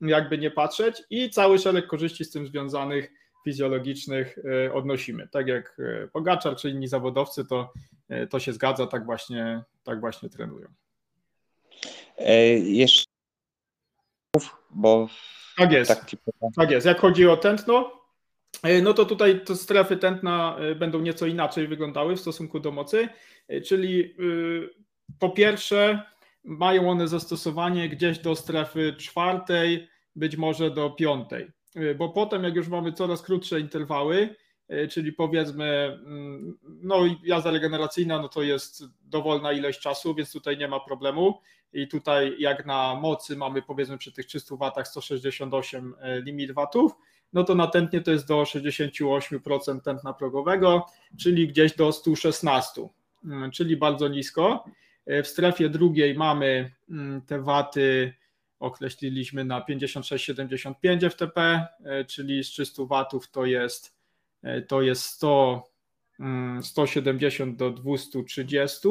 jakby nie patrzeć i cały szereg korzyści z tym związanych fizjologicznych e, odnosimy. Tak jak e, Pogaczar czy inni zawodowcy, to, e, to się zgadza, tak właśnie, tak właśnie trenują. Jeszcze bo tak jest. Tak, tak jest. Jak chodzi o tętno, no to tutaj to strefy tętna będą nieco inaczej wyglądały w stosunku do mocy, czyli po pierwsze mają one zastosowanie gdzieś do strefy czwartej, być może do piątej. Y, bo potem jak już mamy coraz krótsze interwały, y, czyli powiedzmy, mm, no jazda regeneracyjna, no to jest dowolna ilość czasu, więc tutaj nie ma problemu i tutaj jak na mocy mamy powiedzmy przy tych 300 watach 168 y, limit watów, no to na tętnie to jest do 68% tętna progowego, czyli gdzieś do 116, czyli bardzo nisko. W strefie drugiej mamy mm, te waty określiliśmy na 56,75 FTP, e, czyli z 300 watów to jest, e, to jest 100, 170 mm, do 230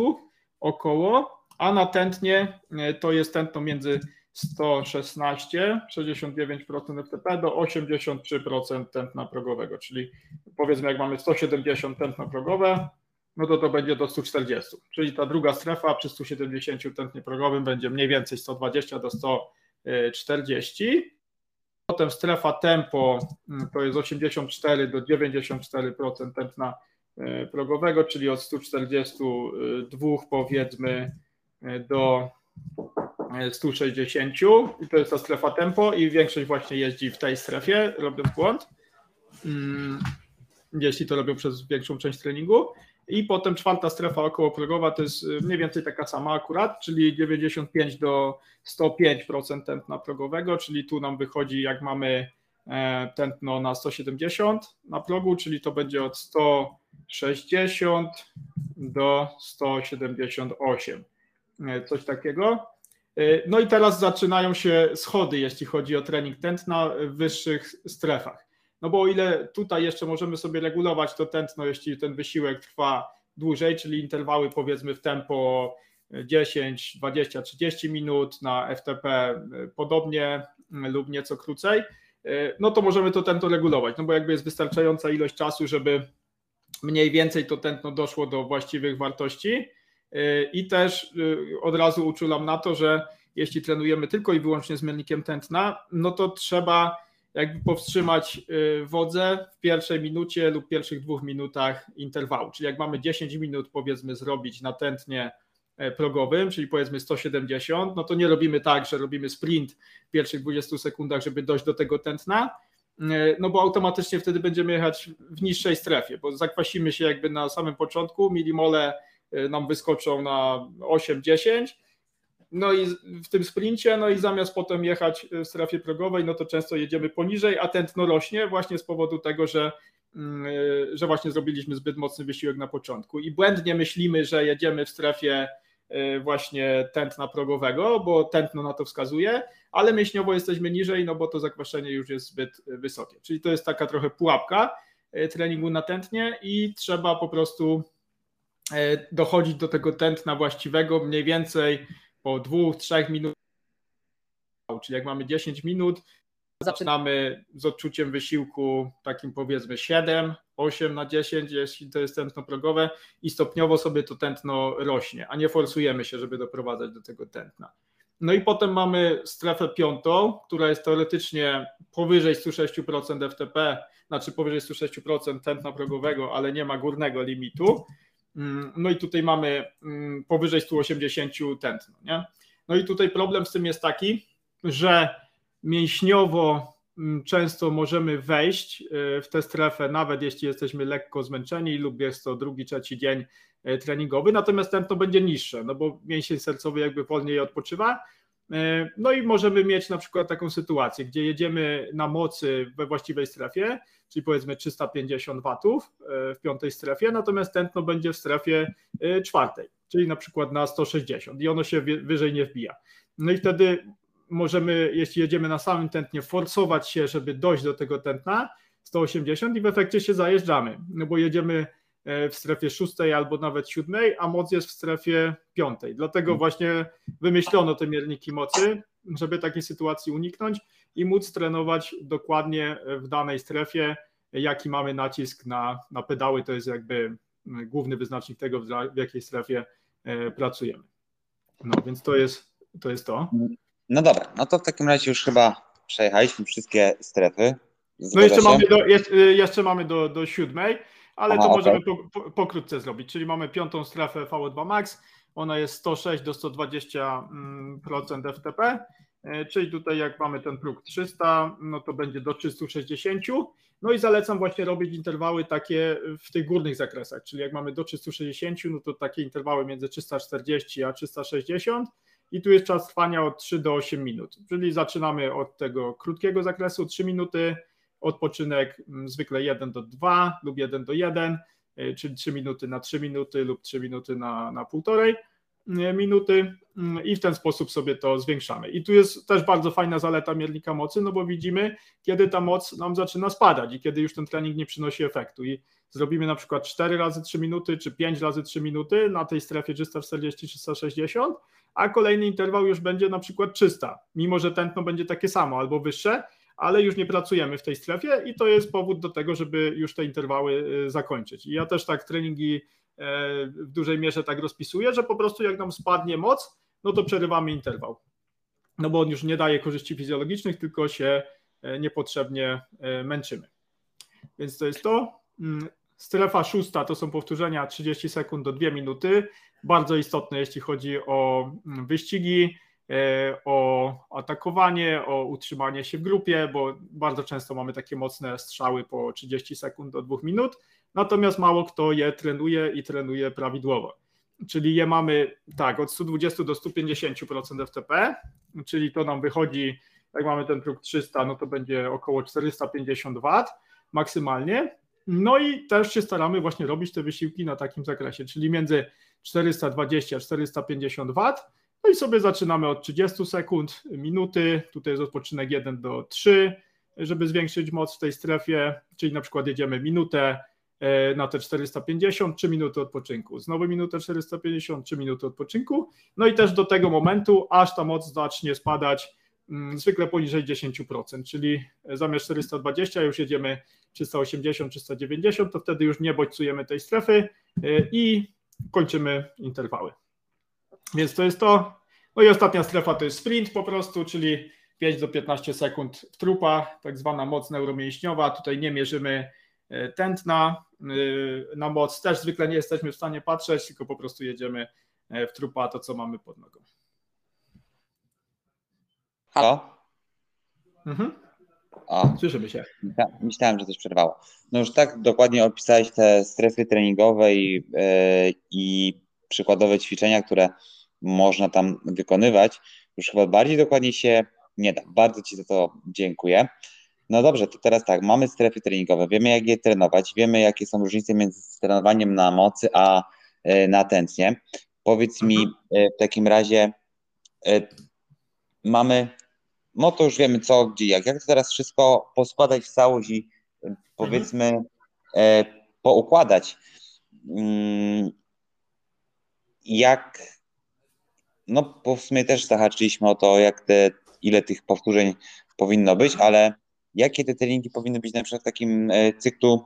około, a na tętnie e, to jest tętno między 116, 69% FTP do 83% tętna progowego, czyli powiedzmy jak mamy 170 tętno progowe, no to to będzie do 140, czyli ta druga strefa przy 170 tętnie progowym będzie mniej więcej 120 do 140. Potem strefa tempo mm, to jest 84 do 94% tętna e, progowego, czyli od 142 powiedzmy e, do 160 e, i to jest ta strefa tempo i większość właśnie jeździ w tej strefie, robiąc błąd, mm, jeśli to robią przez większą część treningu. I potem czwarta strefa okołoprogowa to jest y, mniej więcej taka sama akurat, czyli 95 do 105% tętna progowego, czyli tu nam wychodzi jak mamy e, tętno na 170 na progu, czyli to będzie od 160 do 178, e, coś takiego. E, no i teraz zaczynają się schody, jeśli chodzi o trening tętna w wyższych strefach. No bo o ile tutaj jeszcze możemy sobie regulować to tętno, jeśli ten wysiłek trwa dłużej, czyli interwały powiedzmy w tempo 10, 20, 30 minut, na FTP podobnie lub nieco krócej, no to możemy to tętno regulować, no bo jakby jest wystarczająca ilość czasu, żeby mniej więcej to tętno doszło do właściwych wartości i też od razu uczulam na to, że jeśli trenujemy tylko i wyłącznie z miernikiem tętna, no to trzeba jakby powstrzymać y, wodze w pierwszej minucie lub pierwszych dwóch minutach interwału. Czyli jak mamy 10 minut powiedzmy zrobić na tętnie e, progowym, czyli powiedzmy 170, no to nie robimy tak, że robimy sprint w pierwszych 20 sekundach, żeby dojść do tego tętna, e, no bo automatycznie wtedy będziemy jechać w niższej strefie, bo zakwasimy się jakby na samym początku, milimole e, nam wyskoczą na 8-10, no i w tym sprincie, no i zamiast potem jechać w strefie progowej, no to często jedziemy poniżej, a tętno rośnie właśnie z powodu tego, że, mm, że właśnie zrobiliśmy zbyt mocny wysiłek na początku i błędnie myślimy, że jedziemy w strefie e, właśnie tętna progowego, bo tętno na to wskazuje, ale mięśniowo jesteśmy niżej, no bo to zakwaszenie już jest zbyt wysokie. Czyli to jest taka trochę pułapka e, treningu na tętnie i trzeba po prostu e, dochodzić do tego tętna właściwego mniej więcej po dwóch, trzech minutach, czyli jak mamy 10 minut, zaczynamy z odczuciem wysiłku takim powiedzmy 7, 8 na 10, jeśli to jest tętno progowe i stopniowo sobie to tętno rośnie, a nie forsujemy się, żeby doprowadzać do tego tętna. No i potem mamy strefę piątą, która jest teoretycznie powyżej 106% FTP, znaczy powyżej 106% tętna progowego, ale nie ma górnego limitu. Mm, no i tutaj mamy mm, powyżej 180 tętno. Nie? No i tutaj problem z tym jest taki, że mięśniowo mm, często możemy wejść y, w tę strefę, nawet jeśli jesteśmy lekko zmęczeni lub jest to drugi, trzeci dzień y, treningowy, natomiast tętno będzie niższe, no bo mięsień sercowy jakby wolniej odpoczywa, no i możemy mieć na przykład taką sytuację, gdzie jedziemy na mocy we właściwej strefie, czyli powiedzmy 350 watów e, w piątej strefie, natomiast tętno będzie w strefie e, czwartej, czyli na przykład na 160 i ono się wyżej nie wbija. No i wtedy możemy, jeśli jedziemy na samym tętnie, forsować się, żeby dojść do tego tętna 180 i w efekcie się zajeżdżamy, no bo jedziemy w strefie szóstej albo nawet siódmej, a moc jest w strefie piątej. Dlatego mhm. właśnie wymyślono te mierniki mocy, żeby takiej sytuacji uniknąć i móc trenować dokładnie w danej strefie, jaki mamy nacisk na, na pedały. To jest jakby główny wyznacznik tego, w jakiej strefie e, pracujemy. No więc to jest to. Jest to. No dobra, no to w takim razie już chyba przejechaliśmy wszystkie strefy. Zgadza no jeszcze mamy, do, jeszcze mamy do, do siódmej ale Aha, to możemy po, po, pokrótce zrobić. Czyli mamy piątą strefę VO2 Max, ona jest 106 do 120% mm, FTP, e, czyli tutaj jak mamy ten próg 300, no to będzie do 360. No i zalecam właśnie robić interwały takie w tych górnych zakresach, czyli jak mamy do 360, no to takie interwały między 340 a 360 i tu jest czas trwania od 3 do 8 minut, czyli zaczynamy od tego krótkiego zakresu 3 minuty, odpoczynek mm, zwykle 1 do 2 lub 1 do 1, e, czyli 3 minuty na 3 minuty lub 3 minuty na, na półtorej e, minuty mm, i w ten sposób sobie to zwiększamy. I tu jest też bardzo fajna zaleta miernika mocy, no bo widzimy, kiedy ta moc nam zaczyna spadać i kiedy już ten trening nie przynosi efektu. I zrobimy na przykład 4 razy 3 minuty czy 5 razy 3 minuty na tej strefie 340-360, a kolejny interwał już będzie na przykład 300, mimo że tętno będzie takie samo albo wyższe, ale już nie pracujemy w tej strefie i to jest powód do tego, żeby już te interwały y, zakończyć. I ja też tak treningi e, w dużej mierze tak rozpisuję, że po prostu jak nam spadnie moc, no to przerywamy interwał. No bo on już nie daje korzyści fizjologicznych, tylko się e, niepotrzebnie e, męczymy. Więc to jest to. Mm, strefa szósta to są powtórzenia 30 sekund do 2 minuty. Bardzo istotne, jeśli chodzi o mm, wyścigi. E, o atakowanie, o utrzymanie się w grupie, bo bardzo często mamy takie mocne strzały po 30 sekund do 2 minut, natomiast mało kto je trenuje i trenuje prawidłowo. Czyli je mamy tak od 120 do 150% FTP, czyli to nam wychodzi, jak mamy ten próg 300, no to będzie około 450 W maksymalnie. No i też się staramy właśnie robić te wysiłki na takim zakresie, czyli między 420 a 450 W no i sobie zaczynamy od 30 sekund, minuty, tutaj jest odpoczynek 1 do 3, żeby zwiększyć moc w tej strefie, czyli na przykład jedziemy minutę, na te 450, 3 minuty odpoczynku, znowu minutę 450, 3 minuty odpoczynku, no i też do tego momentu, aż ta moc zacznie spadać mm, zwykle poniżej 10%, czyli zamiast 420 już jedziemy 380, 390, to wtedy już nie bodźcujemy tej strefy i kończymy interwały. Więc to jest to. No i ostatnia strefa to jest sprint po prostu, czyli 5 do 15 sekund w trupa, tak zwana moc neuromięśniowa. Tutaj nie mierzymy e, tętna e, na moc. Też zwykle nie jesteśmy w stanie patrzeć, tylko po prostu jedziemy e, w trupa to, co mamy pod nogą. Halo? Mhm. O. Słyszymy się. Myślałem, że coś przerwało. No już tak dokładnie opisałeś te strefy treningowe i, yy, i przykładowe ćwiczenia, które można tam wykonywać. Już chyba bardziej dokładnie się nie da. Bardzo Ci za to dziękuję. No dobrze, to teraz tak, mamy strefy treningowe, wiemy jak je trenować, wiemy jakie są różnice między trenowaniem na mocy a e, na tętnie. Powiedz mi mhm. e, w takim razie, e, mamy, no to już wiemy co, gdzie, jak. Jak to teraz wszystko poskładać w całość i powiedzmy mhm. poukładać. Jak, no bo w sumie też zahaczyliśmy o to, jak te ile tych powtórzeń powinno być, ale jakie te treningi powinny być na przykład w takim e, cyklu,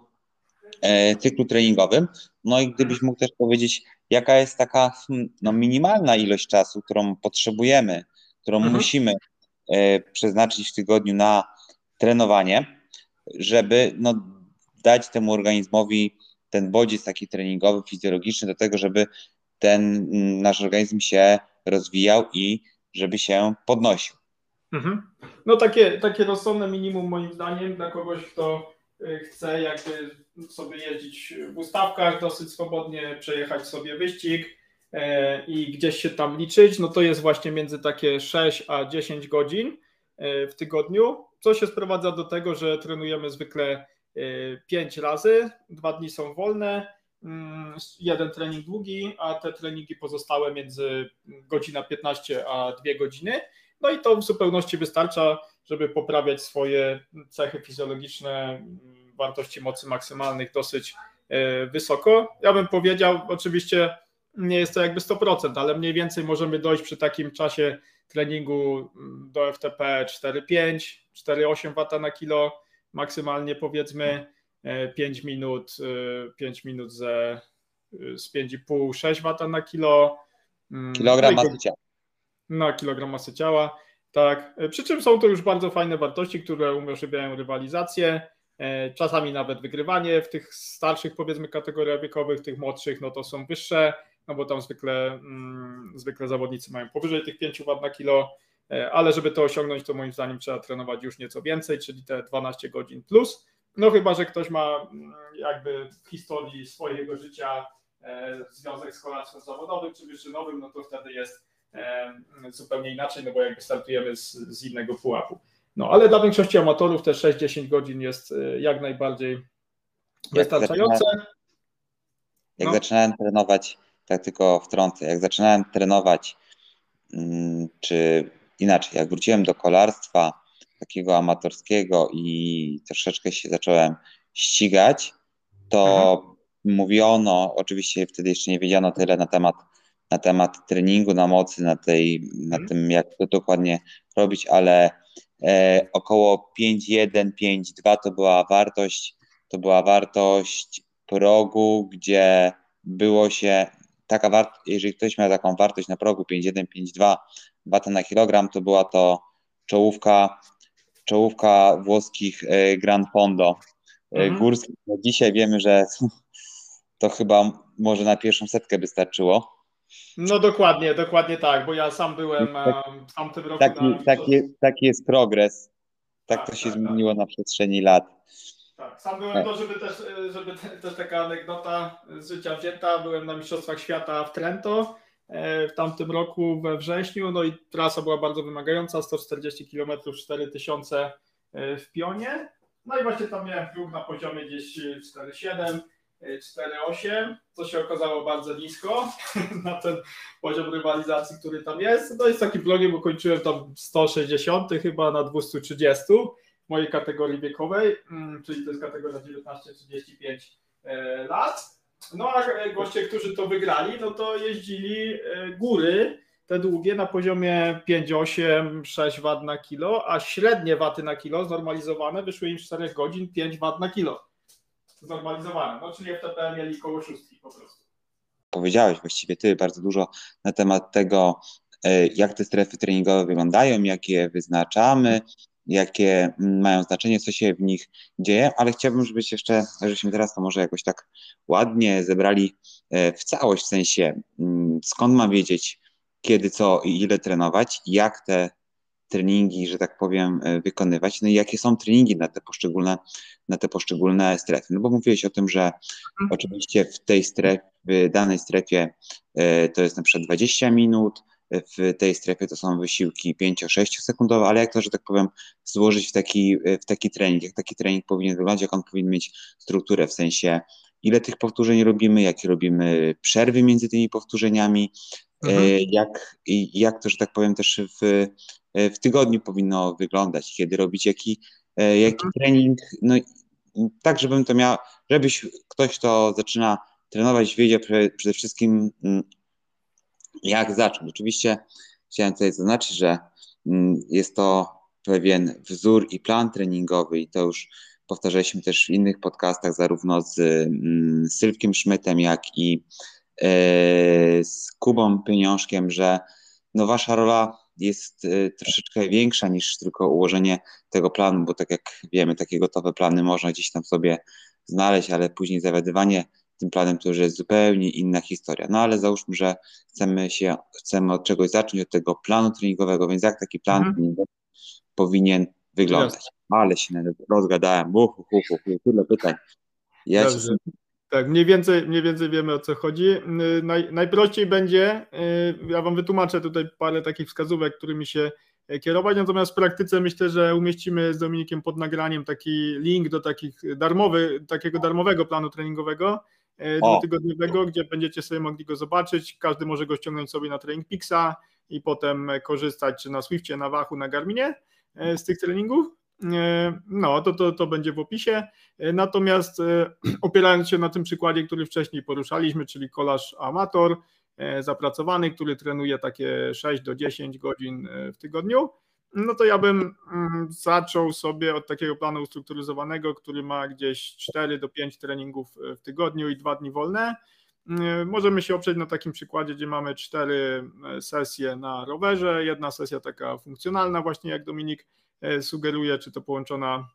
e, cyklu treningowym. No i gdybyś mógł też powiedzieć, jaka jest taka hmm, no, minimalna ilość czasu, którą potrzebujemy, którą mhm. musimy e, przeznaczyć w tygodniu na trenowanie, żeby no, dać temu organizmowi ten bodziec taki treningowy, fizjologiczny do tego, żeby ten mm, nasz organizm się rozwijał i żeby się podnosił. Mhm. No takie, takie rozsądne minimum moim zdaniem dla kogoś, kto y, chce jakby sobie jeździć w ustawkach, dosyć swobodnie przejechać sobie wyścig e, i gdzieś się tam liczyć, no to jest właśnie między takie 6 a 10 godzin e, w tygodniu, co się sprowadza do tego, że trenujemy zwykle 5 e, razy, dwa dni są wolne, jeden trening długi, a te treningi pozostałe między godzina 15 a 2 godziny. No i to w zupełności wystarcza, żeby poprawiać swoje cechy fizjologiczne, wartości mocy maksymalnych dosyć e, wysoko. Ja bym powiedział, oczywiście nie jest to jakby 100%, ale mniej więcej możemy dojść przy takim czasie treningu do FTP 4,5, 4,8 W na kilo, maksymalnie powiedzmy 5 e, minut, 5 e, minut ze, z 5,5-6 W na kilo. Mm, Kilogram no masy ciała na kilogram masy ciała. Tak, przy czym są to już bardzo fajne wartości, które umożliwiają rywalizację, e, czasami nawet wygrywanie w tych starszych powiedzmy kategoriach wiekowych, tych młodszych no to są wyższe, no bo tam zwykle, mm, zwykle zawodnicy mają powyżej tych 5 W na kilo, e, ale żeby to osiągnąć, to moim zdaniem trzeba trenować już nieco więcej, czyli te 12 godzin plus. No chyba, że ktoś ma mm, jakby w historii swojego życia e, związek z kolarstwem zawodowym czy wyczynowym, no to wtedy jest zupełnie inaczej, no bo jakby startujemy z, z innego pułapu. No ale dla większości amatorów te 6-10 godzin jest e, jak najbardziej wystarczające. Jak no. zaczynałem trenować, tak tylko wtrącę, jak zaczynałem trenować, mm, czy inaczej, jak wróciłem do kolarstwa takiego amatorskiego i troszeczkę się zacząłem ścigać, to mhm. mówiono, oczywiście wtedy jeszcze nie wiedziano tyle na temat na temat treningu na mocy, na, tej, na mm. tym, jak to dokładnie robić, ale e, około 5.1, 5.2 to była wartość, to była wartość progu, gdzie było się taka wartość, jeżeli ktoś miał taką wartość na progu 5.1, 5.2 wata na kilogram, to była to czołówka, czołówka włoskich e, Grand Fondo mm. górskich. No dzisiaj wiemy, że to chyba może na pierwszą setkę by starczyło. No dokładnie, dokładnie tak, bo ja sam byłem tak, w tamtym roku. Taki, na... taki, taki jest progres. Tak, tak to się tak, tak. zmieniło tak. na przestrzeni lat. Tak, sam byłem to, żeby też, żeby też taka anegdota z życia wzięta. Byłem na Mistrzostwach Świata w Trento e, w tamtym roku we wrześniu, no i trasa była bardzo wymagająca, 140 km, 4000 w pionie. No i właśnie tam miałem próg na poziomie gdzieś 4,7 4,8, co się okazało bardzo nisko na ten poziom rywalizacji, który tam jest. No i z takim blogiem ukończyłem tam 160 chyba na 230 w mojej kategorii wiekowej, mm, czyli to jest kategoria 19-35 lat. No a goście, którzy to wygrali, no to jeździli góry te długie na poziomie 5,8, 6 W na kilo, a średnie waty na kilo znormalizowane wyszły im 4 godzin 5 W na kilo. Znormalizowane, no czyli FTP mieli koło 6 po prostu. Powiedziałeś właściwie ty bardzo dużo na temat tego, e, jak te strefy treningowe wyglądają, jak je wyznaczamy, jakie mają znaczenie, co się w nich dzieje, ale chciałbym, żebyś jeszcze, żebyśmy teraz to może jakoś tak ładnie zebrali e, w całość, w sensie mm, skąd mam wiedzieć, kiedy, co i ile trenować, jak te treningi, że tak powiem, e, wykonywać, no i jakie są treningi na te poszczególne, na te poszczególne strefy. No bo mówiłeś o tym, że mhm. oczywiście w tej strefie, w danej strefie e, to jest na przykład 20 minut, w tej strefie to są wysiłki 5-6 sekundowe, ale jak to, że tak powiem, złożyć w taki, w taki trening, jak taki trening powinien wyglądać, jak on powinien mieć strukturę, w sensie ile tych powtórzeń robimy, jakie robimy przerwy między tymi powtórzeniami, Mhm. E, jak, jak to, że tak powiem, też w, w tygodniu powinno wyglądać, kiedy robić? Jaki, e, jaki mhm. trening, no tak, żebym to miał, żebyś ktoś, kto zaczyna trenować, wiedział przede wszystkim, mm, jak zacząć. Oczywiście chciałem tutaj zaznaczyć, że mm, jest to pewien wzór i plan treningowy i to już powtarzaliśmy też w innych podcastach, zarówno z mm, Sylwkiem Szmytem, jak i E, z Kubą Pieniążkiem, że no wasza rola jest e, troszeczkę większa niż tylko ułożenie tego planu, bo tak jak wiemy, takie gotowe plany można gdzieś tam sobie znaleźć, ale później zawiadywanie tym planem to już jest zupełnie inna historia. No ale załóżmy, że chcemy się, chcemy od czegoś zacząć, od tego planu treningowego, więc jak taki plan mhm. treningowy powinien wyglądać? Ale się rozgadałem, uhu, uhu, uhu, tyle pytań. Ja się tak, mniej więcej, mniej więcej wiemy o co chodzi. Y, naj, najprościej będzie, y, ja Wam wytłumaczę tutaj parę takich wskazówek, którymi się e, kierować, natomiast w praktyce myślę, że umieścimy z Dominikiem pod nagraniem taki link do takich darmowy, takiego darmowego planu treningowego dwutygodniowego, gdzie będziecie sobie mogli go zobaczyć. Każdy może go ściągnąć sobie na Training Pixa i potem korzystać czy na Swiftie, na Wachu, na Garminie e, z tych treningów. E, no, to, to, to będzie w opisie. E, natomiast e, opierając się na tym przykładzie, który wcześniej poruszaliśmy, czyli kolarz amator, zapracowany, który trenuje takie 6 do 10 godzin w tygodniu, no to ja bym mm, zaczął sobie od takiego planu ustrukturyzowanego, który ma gdzieś 4 do 5 treningów w tygodniu i 2 dni wolne. Możemy się oprzeć na takim przykładzie, gdzie mamy 4 sesje na rowerze, jedna sesja taka funkcjonalna, właśnie jak Dominik E, sugeruje, czy to połączona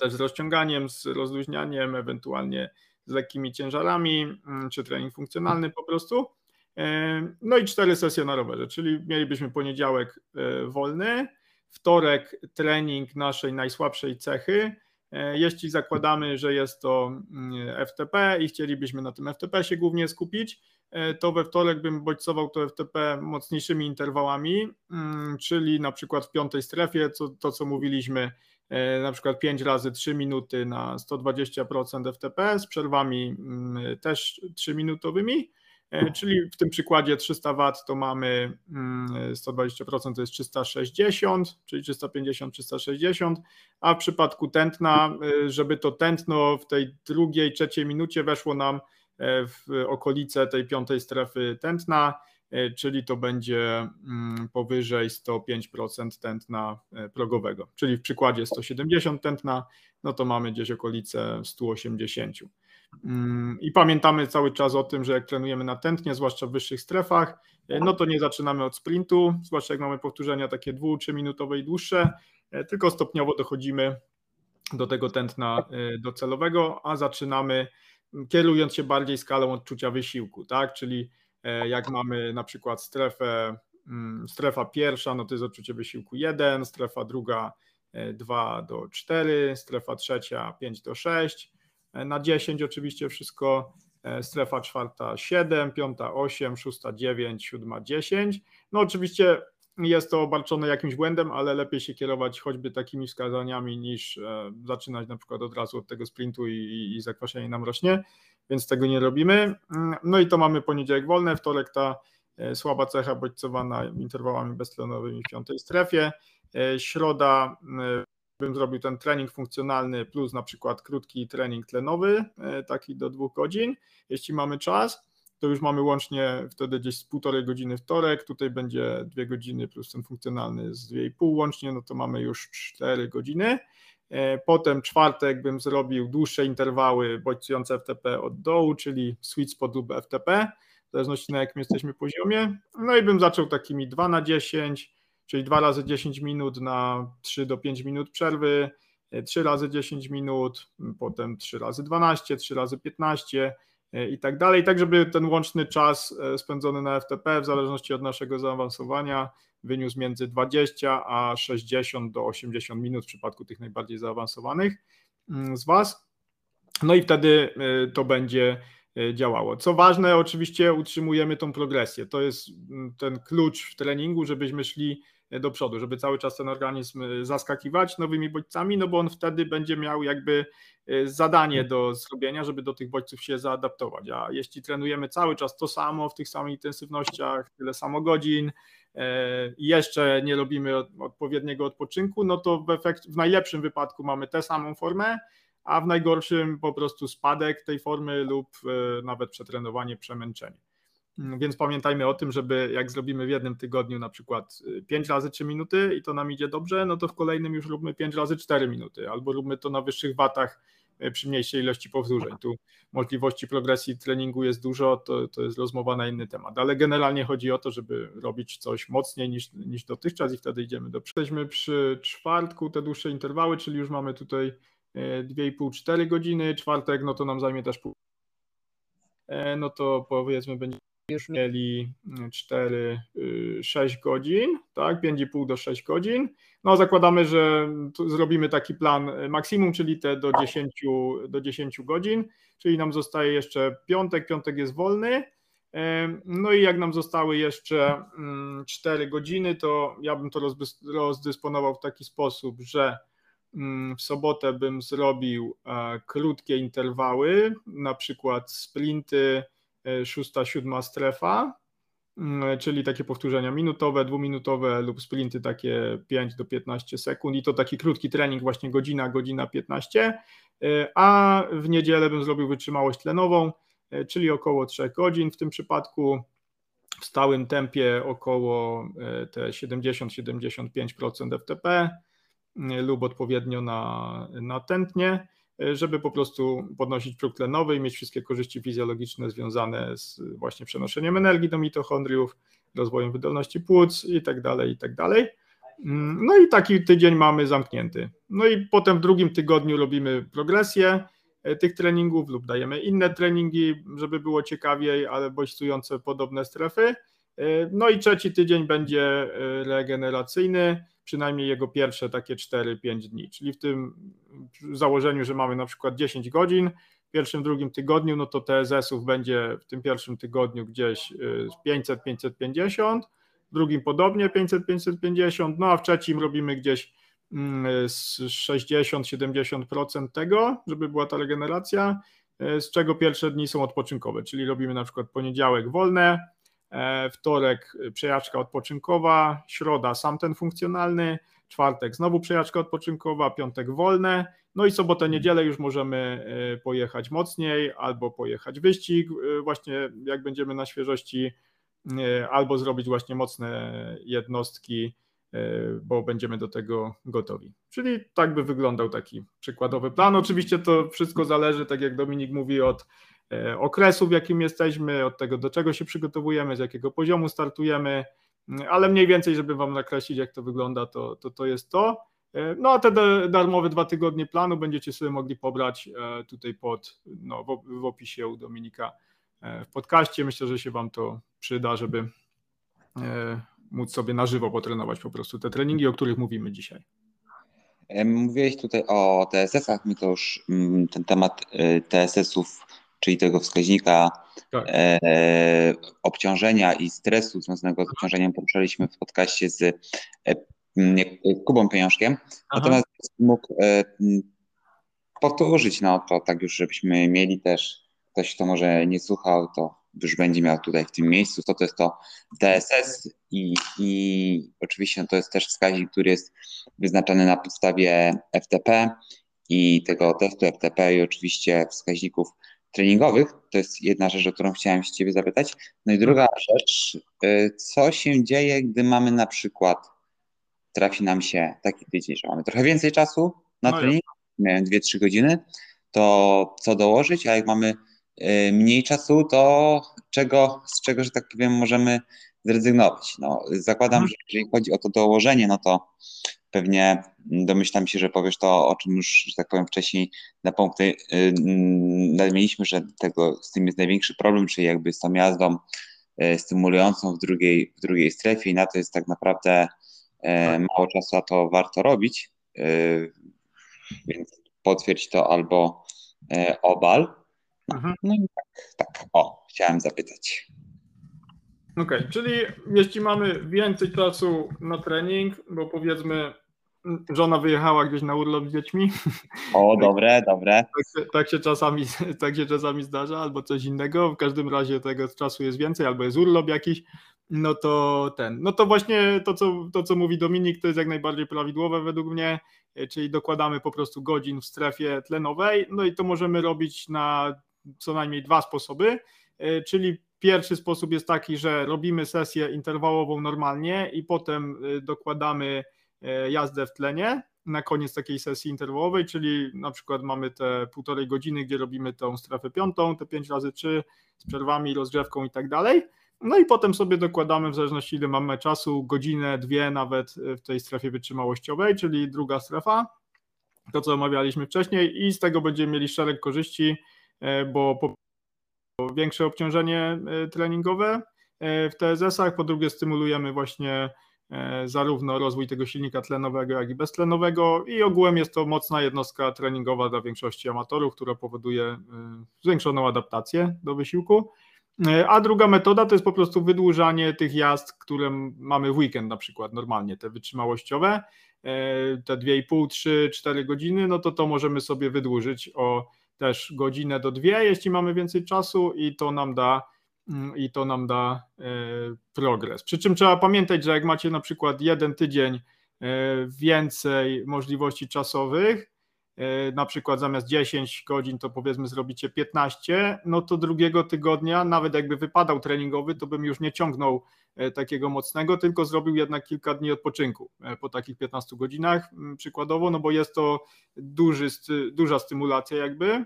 też z rozciąganiem, z rozluźnianiem, ewentualnie z lekkimi ciężarami, mm, czy trening funkcjonalny po prostu. E, no i cztery sesje na rowerze, czyli mielibyśmy poniedziałek e, wolny, wtorek trening naszej najsłabszej cechy. Jeśli zakładamy, że jest to mm, FTP i chcielibyśmy na tym FTP się głównie skupić, E, to we wtorek bym bodźcował to FTP mocniejszymi interwałami, mm, czyli na przykład w piątej strefie, co, to co mówiliśmy, e, na przykład 5 razy 3 minuty na 120% FTP z przerwami mm, też 3-minutowymi, e, czyli w tym przykładzie 300 W to mamy 120% mm, to jest 360, czyli 350, 360, a w przypadku tętna, żeby to tętno w tej drugiej, trzeciej minucie weszło nam E, w okolice tej piątej strefy tętna, e, czyli to będzie mm, powyżej 105% tętna e, progowego. Czyli w przykładzie 170 tętna, no to mamy gdzieś okolice 180. Mm, I pamiętamy cały czas o tym, że jak trenujemy na tętnie, zwłaszcza w wyższych strefach, no to nie zaczynamy od sprintu, zwłaszcza jak mamy powtórzenia takie dwu, trzy minutowe i dłuższe, tylko stopniowo dochodzimy do tego tętna docelowego, a zaczynamy kierując się bardziej skalą odczucia wysiłku, tak? Czyli e, jak mamy na przykład strefę, mm, strefa pierwsza, no to jest odczucie wysiłku 1, strefa druga 2 e, do 4, strefa trzecia 5 do 6, e, na 10 oczywiście wszystko, strefa czwarta 7, piąta 8, szósta 9, siódma 10. No oczywiście jest to obarczone jakimś błędem, ale lepiej się kierować choćby takimi wskazaniami niż e, zaczynać na przykład od razu od tego sprintu i, i zakwaszenie nam rośnie, więc tego nie robimy. Mm, no i to mamy poniedziałek wolne, wtorek ta e, słaba cecha bodźcowana interwałami beztlenowymi w piątej strefie, e, środa bym zrobił ten trening funkcjonalny plus na przykład krótki trening tlenowy, taki do dwóch godzin, jeśli mamy czas, to już mamy łącznie wtedy gdzieś z półtorej godziny wtorek, tutaj będzie dwie godziny plus ten funkcjonalny z dwie i pół łącznie, no to mamy już cztery godziny. E, potem czwartek bym zrobił dłuższe interwały bodźcujące FTP od dołu, czyli sweet spot lub FTP, w zależności na jakim jesteśmy poziomie. No i bym zaczął takimi 2 na 10, czyli 2 razy 10 minut na 3 do 5 minut przerwy, 3 e, razy 10 minut, potem 3 razy 12, 3 razy 15 e, i tak dalej, tak żeby ten łączny czas spędzony na FTP w zależności od naszego zaawansowania wyniósł między 20 a 60 do 80 minut w przypadku tych najbardziej zaawansowanych z Was. No i wtedy to będzie działało. Co ważne, oczywiście utrzymujemy tą progresję. To jest ten klucz w treningu, żebyśmy szli do przodu, żeby cały czas ten organizm y, zaskakiwać nowymi bodźcami, no bo on wtedy będzie miał jakby zadanie do zrobienia, żeby do tych bodźców się zaadaptować. A jeśli trenujemy cały czas to samo, w tych samych intensywnościach, tyle samo godzin, E, i jeszcze nie robimy odpowiedniego odpoczynku, no to w, efekt, w najlepszym wypadku mamy tę samą formę, a w najgorszym po prostu spadek tej formy lub e, nawet przetrenowanie, przemęczenie. Mm, więc pamiętajmy o tym, żeby jak zrobimy w jednym tygodniu na przykład 5 e, razy 3 minuty i to nam idzie dobrze, no to w kolejnym już róbmy 5 razy 4 minuty, albo róbmy to na wyższych watach E, przy mniejszej ilości powtórzeń. Tu możliwości progresji treningu jest dużo, to, to jest rozmowa na inny temat, ale generalnie chodzi o to, żeby robić coś mocniej niż, niż dotychczas i wtedy idziemy do przodu. Jesteśmy przy czwartku, te dłuższe interwały, czyli już mamy tutaj 2,5-4 e, godziny, czwartek no to nam zajmie też pół e, no to powiedzmy będzie już mieli 4, 6 godzin, tak, 5,5 do 6 godzin. No zakładamy, że zrobimy taki plan maksimum, czyli te do 10, do 10 godzin, czyli nam zostaje jeszcze piątek, piątek jest wolny. No i jak nam zostały jeszcze 4 mm, godziny, to ja bym to rozdysponował w taki sposób, że mm, w sobotę bym zrobił e, krótkie interwały, na przykład sprinty, szósta, siódma strefa, mm, czyli takie powtórzenia minutowe, dwuminutowe lub sprinty takie 5 do 15 sekund i to taki krótki trening, właśnie godzina, godzina 15, e, a w niedzielę bym zrobił wytrzymałość tlenową, e, czyli około 3 godzin w tym przypadku, w stałym tempie około te 70-75% FTP lub odpowiednio na, na tętnie. E, żeby po prostu podnosić próg tlenowy i mieć wszystkie korzyści fizjologiczne związane z właśnie przenoszeniem energii do mitochondriów, rozwojem wydolności płuc i tak dalej, i tak dalej. Mm, no i taki tydzień mamy zamknięty. No i potem w drugim tygodniu robimy progresję e, tych treningów lub dajemy inne treningi, żeby było ciekawiej, ale bodźcujące podobne strefy. E, no i trzeci tydzień będzie regeneracyjny, przynajmniej jego pierwsze takie 4-5 dni, czyli w tym założeniu, że mamy na przykład 10 godzin, w pierwszym, drugim tygodniu, no to TSS-ów będzie w tym pierwszym tygodniu gdzieś 500-550, y, w drugim podobnie 500-550, no a w trzecim robimy gdzieś 60-70% mm, tego, żeby była ta regeneracja, y, z czego pierwsze dni są odpoczynkowe, czyli robimy na przykład poniedziałek wolne, wtorek przejażdżka odpoczynkowa, środa sam ten funkcjonalny, czwartek znowu przejażdżka odpoczynkowa, piątek wolne, no i sobotę, niedzielę już możemy e, pojechać mocniej albo pojechać wyścig, e, właśnie jak będziemy na świeżości, albo zrobić właśnie mocne jednostki, bo będziemy do tego gotowi. Czyli tak by wyglądał taki przykładowy plan. Oczywiście to wszystko zależy, tak jak Dominik mówi, od E, okresu, w jakim jesteśmy, od tego, do czego się przygotowujemy, z jakiego poziomu startujemy, ale mniej więcej, żeby Wam nakreślić, jak to wygląda, to to, to jest to. E, no a te darmowe dwa tygodnie planu będziecie sobie mogli pobrać e, tutaj pod, no, w, opisie u Dominika w podcaście. Myślę, że się Wam to przyda, żeby móc sobie na żywo potrenować po prostu te treningi, o których mówimy dzisiaj. Mówiłeś tutaj o TSS-ach, mi to już mm, ten temat TSS-ów czyli tego wskaźnika tak. e, obciążenia i stresu związanego z obciążeniem poruszaliśmy w podcaście z e, Kubą Pieniążkiem. Aha. Natomiast mógł e, powtórzyć, no to tak już, żebyśmy mieli też, ktoś, kto może nie słuchał, to już będzie miał tutaj w tym miejscu, to to jest to TSS i, i oczywiście to jest też wskaźnik, który jest wyznaczany na podstawie FTP i tego testu FTP i oczywiście wskaźników treningowych. To jest jedna rzecz, o którą chciałem się Ciebie zapytać. No i druga rzecz, y, co się dzieje, gdy mamy na przykład, trafi nam się taki tydzień, że mamy trochę więcej czasu na no trening, miałem 2-3 godziny, to co dołożyć, a jak mamy y, mniej czasu, to czego, z czego, że tak powiem, możemy zrezygnować. No, zakładam, mhm. że jeżeli chodzi o to dołożenie, no to pewnie domyślam się, że powiesz to, o czym już, że tak powiem, wcześniej na punkty yy, mieliśmy, że tego, z tym jest największy problem, czyli jakby z tą jazdą yy, stymulującą w drugiej, w drugiej strefie i na to jest tak naprawdę yy, mało czasu, a to warto robić. Y, więc potwierdź to albo y, obal. Mhm. No i tak, tak, o, chciałem zapytać. Okej, okay, czyli jeśli mamy więcej czasu na trening, bo powiedzmy żona wyjechała gdzieś na urlop z dziećmi. O, dobre, dobre. Tak, tak, się czasami, tak się czasami zdarza, albo coś innego. W każdym razie tego czasu jest więcej, albo jest urlop jakiś. No to ten, no to właśnie to co, to, co mówi Dominik, to jest jak najbardziej prawidłowe według mnie, czyli dokładamy po prostu godzin w strefie tlenowej, no i to możemy robić na co najmniej dwa sposoby, czyli Pierwszy sposób jest taki, że robimy sesję interwałową normalnie i potem y, dokładamy y, jazdę w tlenie na koniec takiej sesji interwałowej, czyli na przykład mamy te półtorej godziny, gdzie robimy tą strefę piątą, te 5 razy 3 z przerwami, rozgrzewką i tak dalej. No i potem sobie dokładamy, w zależności ile mamy czasu, godzinę, dwie nawet w tej strefie wytrzymałościowej, czyli druga strefa, to co omawialiśmy wcześniej i z tego będziemy mieli szereg korzyści, bo po większe obciążenie e, treningowe e, w TSS-ach, po drugie stymulujemy właśnie e, zarówno rozwój tego silnika tlenowego, jak i beztlenowego i ogółem jest to mocna jednostka treningowa dla większości amatorów, która powoduje zwiększoną adaptację do wysiłku. A druga metoda to jest po prostu wydłużanie tych jazd, które mamy w weekend na przykład, normalnie te wytrzymałościowe, te 2,5, 3, 4 godziny, no to to możemy sobie wydłużyć o też godzinę do dwie, jeśli mamy więcej czasu i to nam da mm, i to nam da e, progres. Przy czym trzeba pamiętać, że jak macie na przykład jeden tydzień e, więcej możliwości czasowych, na przykład zamiast 10 godzin to powiedzmy zrobicie 15, no to drugiego tygodnia, nawet jakby wypadał treningowy, to bym już nie ciągnął E, takiego mocnego, tylko zrobił jednak kilka dni odpoczynku e, po takich 15 godzinach przykładowo, no bo jest to duży, duża stymulacja jakby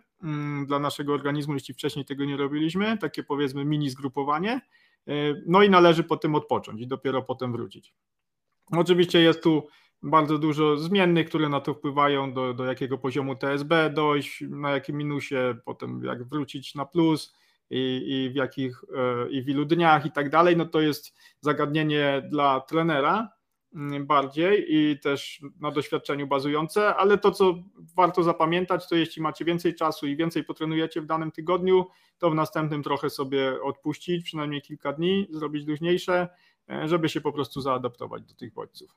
dla naszego organizmu, jeśli wcześniej tego nie robiliśmy, takie powiedzmy mini zgrupowanie, e, no i należy potem odpocząć i dopiero potem wrócić. Oczywiście jest tu bardzo dużo zmiennych, które na to wpływają, do, do jakiego poziomu TSB dojść, na jakim minusie, potem jak wrócić na plus, i, i, w jakich e, i w ilu dniach i tak dalej, no to jest zagadnienie dla trenera mm, bardziej i też na doświadczeniu bazujące, ale to co warto zapamiętać, to jeśli macie więcej czasu i więcej potrenujecie w danym tygodniu, to w następnym trochę sobie odpuścić, przynajmniej kilka dni, zrobić luźniejsze, e, żeby się po prostu zaadaptować do tych bodźców.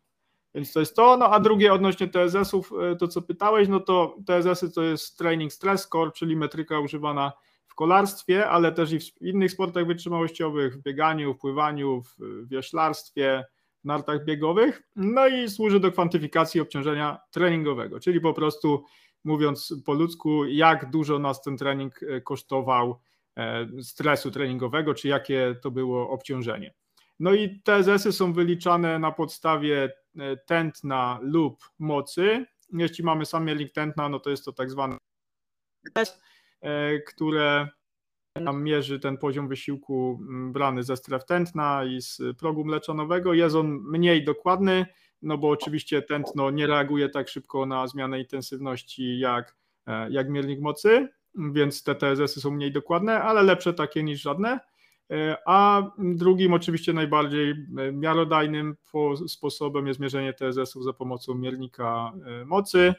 Więc to jest to, no a drugie odnośnie TSS-ów, e, to co pytałeś, no to TSS-y to jest Training Stress Score, czyli metryka używana kolarstwie, ale też i w innych sportach wytrzymałościowych, w bieganiu, w pływaniu, w wioślarstwie, w nartach biegowych. No i służy do kwantyfikacji obciążenia treningowego, czyli po prostu mówiąc po ludzku, jak dużo nas ten trening e, kosztował e, stresu treningowego, czy jakie to było obciążenie. No i te ZS-y są wyliczane na podstawie e, tętna lub mocy. Jeśli mamy sam miernik tętna, no to jest to tak zwany test, E, które nam mierzy ten poziom wysiłku mm, brany ze stref tętna i z progu mleczanowego. Jest on mniej dokładny, no bo oczywiście tętno nie reaguje tak szybko na zmianę intensywności jak, e, jak miernik mocy, więc te TSS-y są mniej dokładne, ale lepsze takie niż żadne. E, a drugim, oczywiście najbardziej miarodajnym sposobem jest mierzenie TSS-ów za pomocą miernika mocy.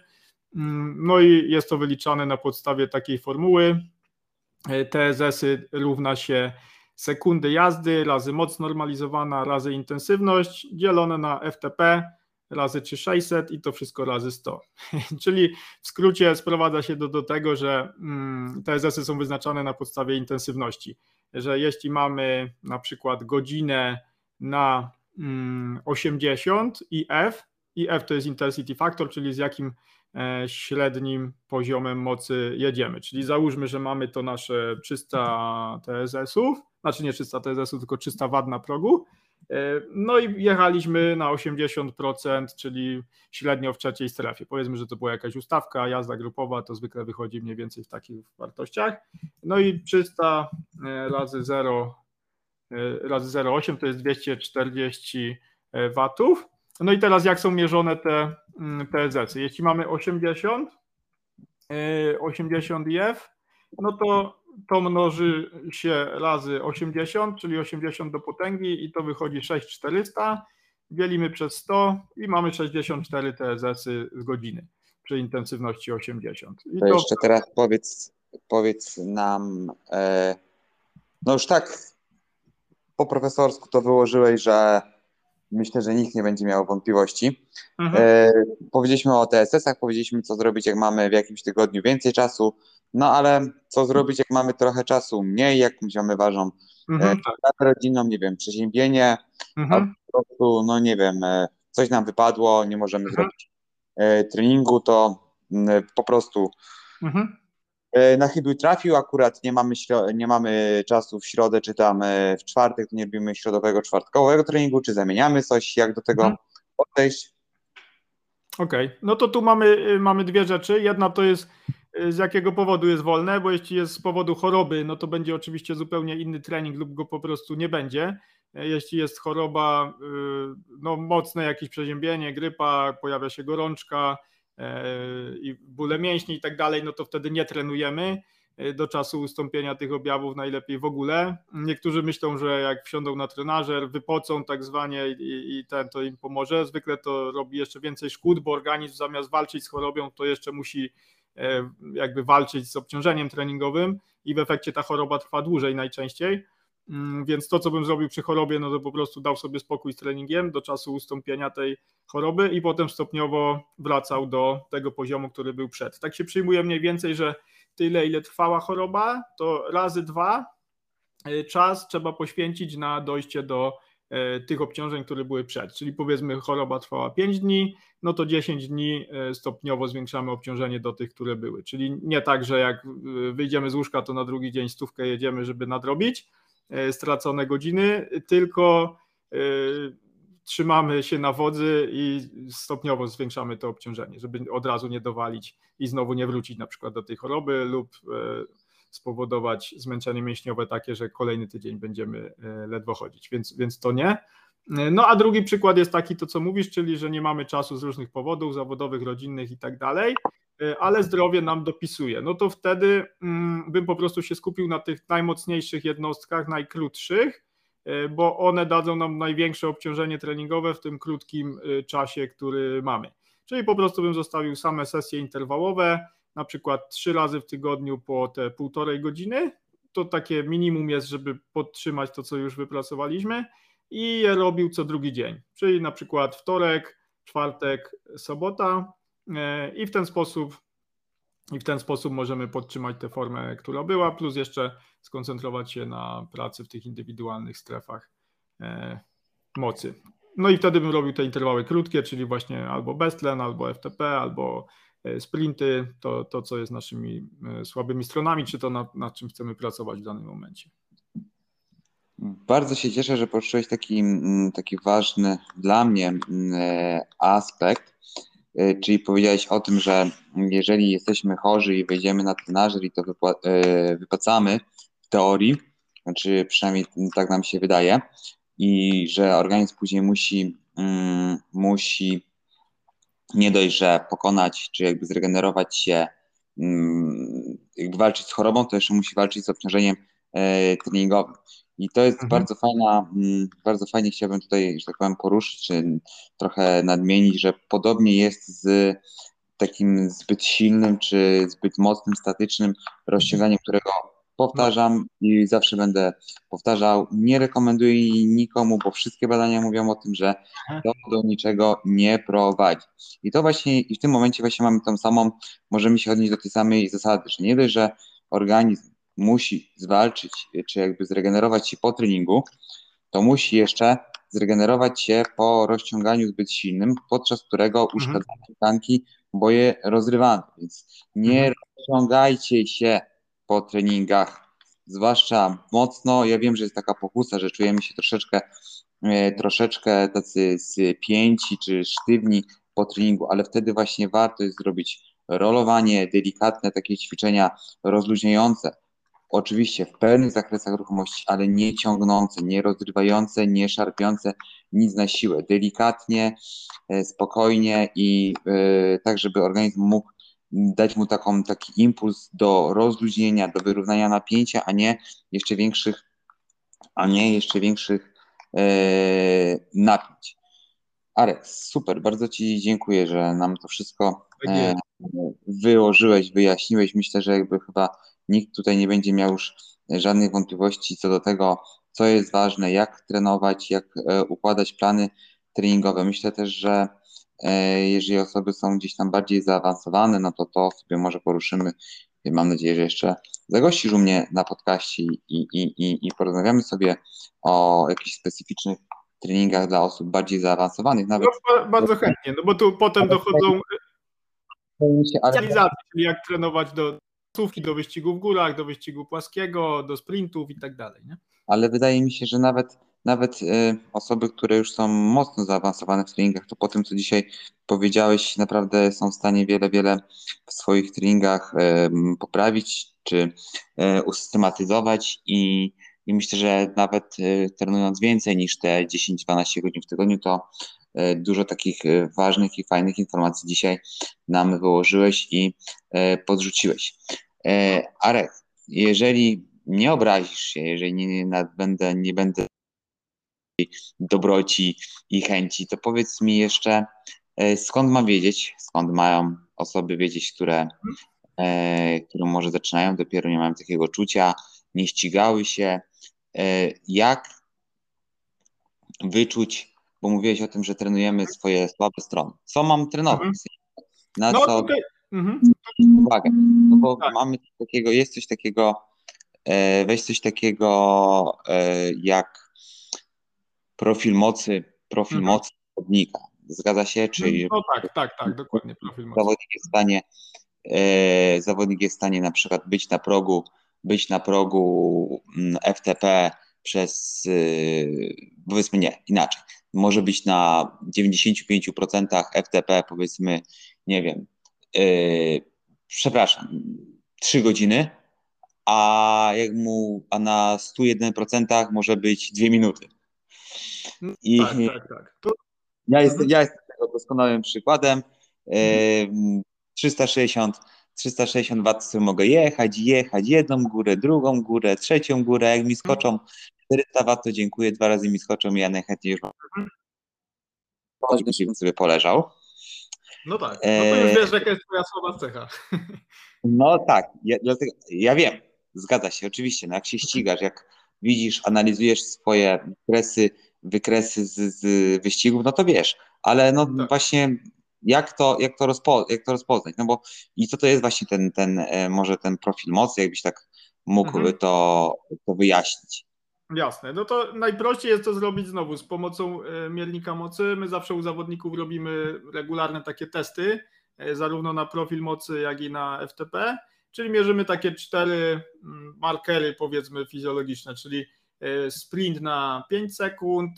Mm, no i jest to wyliczane na podstawie takiej formuły. E, TSS-y równa się sekundy jazdy razy moc normalizowana razy intensywność dzielone na FTP razy 3600 i to wszystko razy 100. Czyli w skrócie sprowadza się do, do tego, że mm, TSS-y są wyznaczane na podstawie intensywności. Że jeśli mamy na przykład godzinę na 80 mm, i F, i F to jest intensity factor, czyli z jakim e, średnim poziomem mocy jedziemy. Czyli załóżmy, że mamy to nasze 300 TSS-ów, znaczy nie 300 TSS-ów, tylko 300 W na progu. E, no i jechaliśmy na 80%, czyli średnio w trzeciej strefie. Powiedzmy, że to była jakaś ustawka, jazda grupowa, to zwykle wychodzi mniej więcej w takich wartościach. No i 300 e, razy 0 razy 0,8 to jest 240 watów. No i teraz jak są mierzone te, mm, te zecy? Jeśli mamy 80, 80 IF, no to to mnoży się razy 80, czyli 80 do potęgi i to wychodzi 6400. Dzielimy przez 100 i mamy 64 TZS z godziny przy intensywności 80. I to, to jeszcze teraz powiedz, powiedz nam, e, no już tak po profesorsku to wyłożyłeś, że myślę, że nikt nie będzie miał wątpliwości. Mhm. E, powiedzieliśmy o TSS-ach, powiedzieliśmy, co zrobić, jak mamy w jakimś tygodniu więcej czasu, no ale co zrobić, jak mamy trochę czasu mniej, jak mamy ważą mhm. e, rodzinną, nie wiem, przeziębienie, mhm. po prostu, no nie wiem, e, coś nam wypadło, nie możemy mhm. zrobić e, treningu, to mm, po prostu mhm. Na chybił trafił, akurat nie mamy, nie mamy czasu w środę, czy tam e, w czwartek, to nie robimy środowego, czwartkowego treningu, czy zamieniamy coś, jak do tego hmm. podejść? Okej, okay. no to tu mamy, y, mamy dwie rzeczy. Jedna to jest y, z jakiego powodu jest wolne, bo jeśli jest z powodu choroby, no to będzie oczywiście zupełnie inny trening lub go po prostu nie będzie. E, jeśli jest choroba, y, no mocne jakieś przeziębienie, grypa, pojawia się gorączka, E, i bóle mięśni i tak dalej, no to wtedy nie trenujemy e, do czasu ustąpienia tych objawów najlepiej w ogóle. Niektórzy myślą, że jak wsiądą na trenażer, wypocą tak zwanie i, i ten to im pomoże. Zwykle to robi jeszcze więcej szkód, bo organizm zamiast walczyć z chorobą, to jeszcze musi e, jakby walczyć z obciążeniem treningowym i w efekcie ta choroba trwa dłużej najczęściej. Mm, więc to, co bym zrobił przy chorobie, no to po prostu dał sobie spokój z treningiem do czasu ustąpienia tej choroby i potem stopniowo wracał do tego poziomu, który był przed. Tak się przyjmuje mniej więcej, że tyle, ile trwała choroba, to razy dwa y, czas trzeba poświęcić na dojście do y, tych obciążeń, które były przed. Czyli powiedzmy, choroba trwała 5 dni, no to 10 dni y, stopniowo zwiększamy obciążenie do tych, które były. Czyli nie tak, że jak wyjdziemy z łóżka, to na drugi dzień stówkę jedziemy, żeby nadrobić, stracone godziny, tylko e, trzymamy się na wodzy i stopniowo zwiększamy to obciążenie, żeby od razu nie dowalić i znowu nie wrócić na przykład do tej choroby lub e, spowodować zmęczenie mięśniowe takie, że kolejny tydzień będziemy ledwo chodzić, więc, więc to nie. No a drugi przykład jest taki, to co mówisz, czyli że nie mamy czasu z różnych powodów zawodowych, rodzinnych i tak dalej, E, ale zdrowie nam dopisuje. No to wtedy mm, bym po prostu się skupił na tych najmocniejszych jednostkach, najkrótszych, e, bo one dadzą nam największe obciążenie treningowe w tym krótkim e, czasie, który mamy. Czyli po prostu bym zostawił same sesje interwałowe, na przykład trzy razy w tygodniu po te półtorej godziny. To takie minimum jest, żeby podtrzymać to, co już wypracowaliśmy i je robił co drugi dzień. Czyli na przykład wtorek, czwartek, sobota, i w ten sposób i w ten sposób możemy podtrzymać tę formę, która była, plus jeszcze skoncentrować się na pracy w tych indywidualnych strefach e, mocy. No i wtedy bym robił te interwały krótkie, czyli właśnie albo bestlen, albo FTP, albo e, sprinty, to, to co jest naszymi słabymi stronami, czy to nad, nad czym chcemy pracować w danym momencie. Bardzo się cieszę, że poruszyłeś taki, taki ważny dla mnie aspekt, E, czyli powiedziałeś o tym, że jeżeli jesteśmy chorzy i wejdziemy na trenażer i to e, wypłacamy w teorii, znaczy przynajmniej tak nam się wydaje, i że organizm później musi, mm, musi nie dość, że pokonać, czy jakby zregenerować się, mm, jakby walczyć z chorobą, to jeszcze musi walczyć z obciążeniem e, treningowym. I to jest mhm. bardzo fajna, mm, bardzo fajnie chciałbym tutaj, że tak powiem, poruszyć, czy trochę nadmienić, że podobnie jest z takim zbyt silnym, czy zbyt mocnym, statycznym rozciąganiem, którego powtarzam i zawsze będę powtarzał. Nie rekomenduję nikomu, bo wszystkie badania mówią o tym, że mhm. to do niczego nie prowadzi. I to właśnie, i w tym momencie właśnie mamy tą samą, możemy się odnieść do tej samej zasady, że nie dość, że organizm musi zwalczyć, czy jakby zregenerować się po treningu, to musi jeszcze zregenerować się po rozciąganiu zbyt silnym, podczas którego mhm. uszkadzane tkanki bo je rozrywamy. Więc nie mhm. rozciągajcie się po treningach, zwłaszcza mocno. Ja wiem, że jest taka pokusa, że czujemy się troszeczkę, e, troszeczkę tacy spięci czy sztywni po treningu, ale wtedy właśnie warto jest zrobić rolowanie, delikatne takie ćwiczenia rozluźniające. Oczywiście w pełnych zakresach ruchomości, ale nie ciągnące, nie rozrywające, nie szarpiące nic na siłę. Delikatnie, e, spokojnie i e, tak, żeby organizm mógł dać mu taką, taki impuls do rozluźnienia, do wyrównania napięcia, a nie jeszcze większych, a nie jeszcze większych e, napięć. Arek, super, bardzo Ci dziękuję, że nam to wszystko e, wyłożyłeś, wyjaśniłeś. Myślę, że jakby chyba nikt tutaj nie będzie miał już żadnych wątpliwości co do tego, co jest ważne, jak trenować, jak e, układać plany treningowe. Myślę też, że e, jeżeli osoby są gdzieś tam bardziej zaawansowane, no to to sobie może poruszymy. Mam nadzieję, że jeszcze zagościsz u mnie na podcaście i, i, i, i porozmawiamy sobie o jakichś specyficznych treningach dla osób bardziej zaawansowanych. Nawet... No, bardzo chętnie, no bo tu potem dochodzą specjalizacje, czyli jak trenować do słówki, do wyścigu w górach, do wyścigu płaskiego, do sprintów i tak dalej. Nie? Ale wydaje mi się, że nawet nawet y, osoby, które już są mocno zaawansowane w treningach, to po tym, co dzisiaj powiedziałeś, naprawdę są w stanie wiele, wiele w swoich treningach y, poprawić czy y, usystematyzować i i myślę, że nawet trenując więcej niż te 10-12 godzin w tygodniu, to dużo takich y, ważnych i fajnych informacji dzisiaj nam wyłożyłeś i podrzuciłeś. Arek, jeżeli nie obrazisz się, jeżeli nie, nie, będę, nie będę dobroci i chęci, to powiedz mi jeszcze, skąd mam wiedzieć, skąd mają osoby wiedzieć, które, które może zaczynają, dopiero nie mają takiego czucia, nie ścigały się, E, jak wyczuć, bo mówiłeś o tym, że trenujemy swoje słabe strony. Co mam trenować? Mhm. Na no, co tutaj... mhm. uwagę? No bo tak. mamy coś takiego, jest coś takiego, e, weź coś takiego e, jak profil mocy, profil mhm. mocy zawodnika. Zgadza się? Czyli no tak, tak, tak, dokładnie. Profil mocy. Zawodnik jest w stanie, zawodnik jest w stanie na przykład być na progu być na progu mm, FTP przez, y, powiedzmy nie, inaczej. Może być na 95% FTP, powiedzmy, nie wiem, yy, przepraszam, 3 godziny, a jak mu, a na 101% może być 2 minuty. I tak, tak, tak. To... Ja, jestem, ja jestem tego doskonałym przykładem. Yy, 360 360 W mogę jechać, jechać jedną górę, drugą górę, trzecią górę. Jak mi skoczą 400 W, to dziękuję, dwa razy mi skoczą i ja najchętniej już bym sobie poleżał. No tak, no to już wiesz, jaka jest twoja słaba cecha. No tak, ja, dlatego, ja wiem, zgadza się, oczywiście, no jak się ścigasz, jak widzisz, analizujesz swoje wykresy, wykresy z, z wyścigów, no to wiesz, ale no tak. właśnie jak to, jak to, rozpo, jak to rozpoznać? No bo i co to jest właśnie ten, ten e, może ten profil mocy, jakbyś tak mógł mhm. to, to wyjaśnić? Jasne, no to najprościej jest to zrobić znowu z pomocą e, miernika mocy. My zawsze u zawodników robimy regularne takie testy, e, zarówno na profil mocy, jak i na FTP, czyli mierzymy takie cztery mm, markery, powiedzmy, fizjologiczne, czyli sprint na 5 sekund,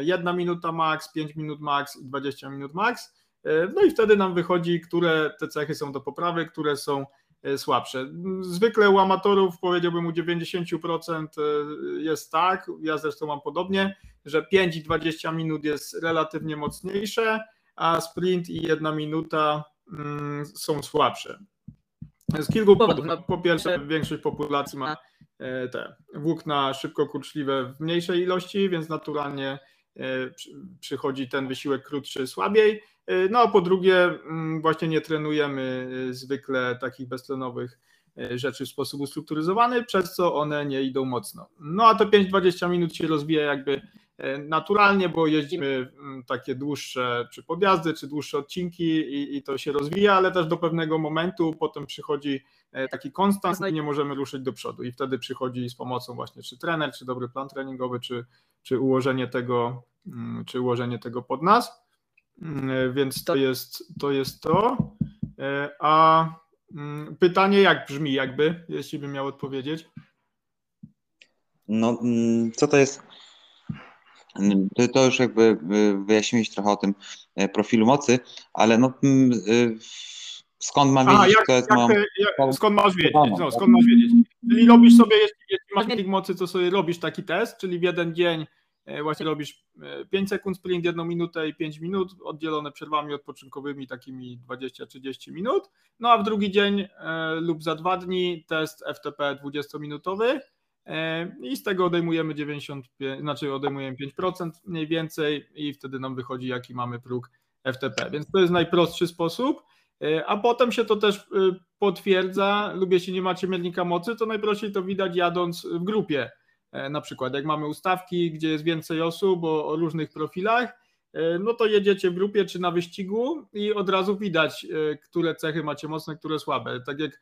1 minuta max, 5 minut max i 20 minut max. E, no i wtedy nam wychodzi, które te cechy są do poprawy, które są e, słabsze. Zwykle u amatorów powiedziałbym u 90% e, jest tak, ja zresztą mam podobnie, że 5 i 20 minut jest relatywnie mocniejsze, a sprint i 1 minuta mm, są słabsze. Z kilku powodów. No, po pierwsze, większość populacji ma te włókna szybko kurczliwe w mniejszej ilości, więc naturalnie przychodzi ten wysiłek krótszy słabiej. E, no a po drugie, mm, właśnie nie trenujemy e, zwykle takich beztlenowych e, rzeczy w sposób ustrukturyzowany, przez co one nie idą mocno. No a to 5-20 minut się rozwija jakby naturalnie, bo jeździmy mm, takie dłuższe czy podjazdy, czy dłuższe odcinki i, i to się rozwija, ale też do pewnego momentu potem przychodzi taki konstans i nie możemy ruszyć do przodu i wtedy przychodzi z pomocą właśnie czy trener, czy dobry plan treningowy, czy, czy ułożenie tego, mm, czy ułożenie tego pod nas. Mm, więc to jest to. Jest to. E, a mm, pytanie jak brzmi, jakby, jeśli bym miał odpowiedzieć? No, mm, co to jest? To już jakby wyjaśniłeś trochę o tym e, profilu mocy, ale no, e, skąd mam wiedzieć, jak, to jest jak, jak, Skąd masz wiedzieć? No, skąd masz wiedzieć? Czyli robisz sobie, jeśli, jeśli masz miernik mocy, to sobie robisz taki test, czyli w jeden dzień E, właśnie robisz 5 e, sekund sprint, 1 minutę i 5 minut, oddzielone przerwami odpoczynkowymi takimi 20-30 minut, no a w drugi dzień e, lub za dwa dni test FTP 20-minutowy i z tego odejmujemy 95, znaczy odejmujemy 5% mniej więcej i wtedy nam wychodzi jaki mamy próg FTP, więc to jest najprostszy sposób, a potem się to też potwierdza. Lub jeśli nie macie miernika mocy, to najprościej to widać jadąc w grupie, E, na przykład jak mamy ustawki, gdzie jest więcej osób o, o różnych profilach, e, no to jedziecie w grupie czy na wyścigu i od razu widać, e, które cechy macie mocne, które słabe. Tak jak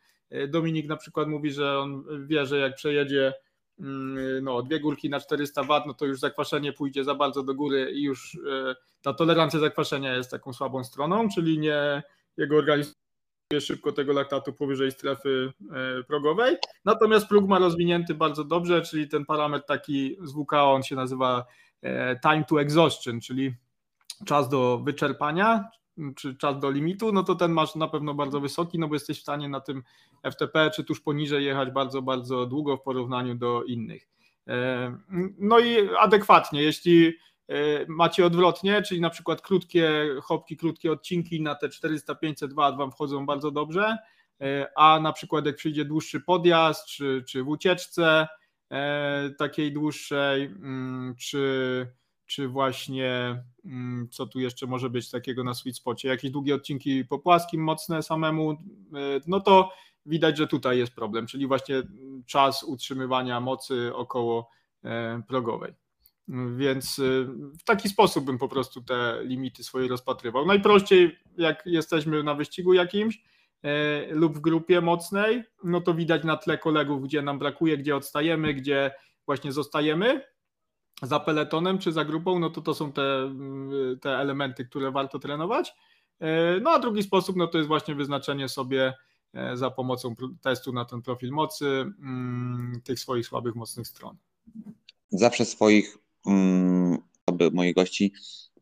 Dominik na przykład mówi, że on wie, że jak przejedzie mm, no, dwie górki na 400 W, no to już zakwaszenie pójdzie za bardzo do góry i już ta tolerancja zakwaszenia jest taką słabą stroną, czyli nie jego organizm szybko tego laktatu powyżej strefy e, progowej. Natomiast próg ma rozwinięty bardzo dobrze, czyli ten parametr taki z WKO, on się nazywa e, time to exhaustion, czyli czas do wyczerpania, czy czas do limitu, no to ten masz na pewno bardzo wysoki, no bo jesteś w stanie na tym FTP czy tuż poniżej jechać bardzo, bardzo długo w porównaniu do innych. E, no i adekwatnie, jeśli macie odwrotnie, czyli na przykład krótkie hopki, krótkie odcinki na te 400-500 W Wam wchodzą bardzo dobrze, e, a na przykład jak przyjdzie dłuższy podjazd, czy, czy w ucieczce e, takiej dłuższej, mm, czy, czy właśnie mm, co tu jeszcze może być takiego na sweet spocie, jakieś długie odcinki po płaskim, mocne samemu, no to widać, że tutaj jest problem, czyli właśnie czas utrzymywania mocy około progowej. Więc y, w taki sposób bym po prostu te limity swoje rozpatrywał. Najprościej, jak jesteśmy na wyścigu jakimś e, lub w grupie mocnej, no to widać na tle kolegów, gdzie nam brakuje, gdzie odstajemy, gdzie właśnie zostajemy za peletonem czy za grupą, no to to są te, mm, te elementy, które warto trenować. No a drugi sposób, no to jest właśnie wyznaczenie sobie za pomocą testu na ten profil mocy mm, tych swoich słabych, mocnych stron. Zawsze swoich Mm, osoby, moich gości,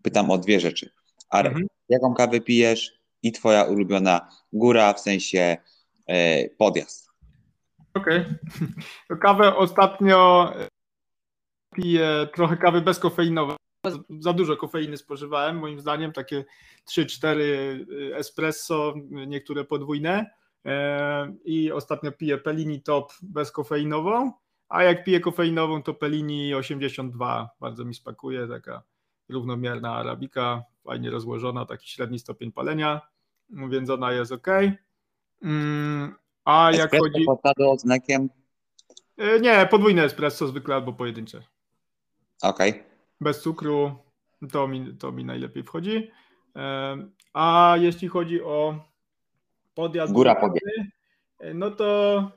pytam o dwie rzeczy. Arek, mhm. jaką kawę pijesz i twoja ulubiona góra, w sensie e, podjazd? Okej. Okay. Kawę ostatnio piję trochę kawy bezkofeinowej. Za dużo kofeiny spożywałem, moim zdaniem, takie 3-4 espresso, niektóre podwójne. E, I ostatnio piję Pelini Top bezkofeinową a jak piję kofeinową, to Pelini 82 bardzo mi smakuje, taka równomierna arabika, fajnie rozłożona, taki średni stopień palenia, więc ona jest ok. Mm, a jak espresso chodzi. Podado oznakiem? E, nie, podwójne espresso zwykle albo pojedyncze. Ok. Bez cukru, to mi, to mi najlepiej wchodzi. E, a jeśli chodzi o podjazd. Góra podjazd. No to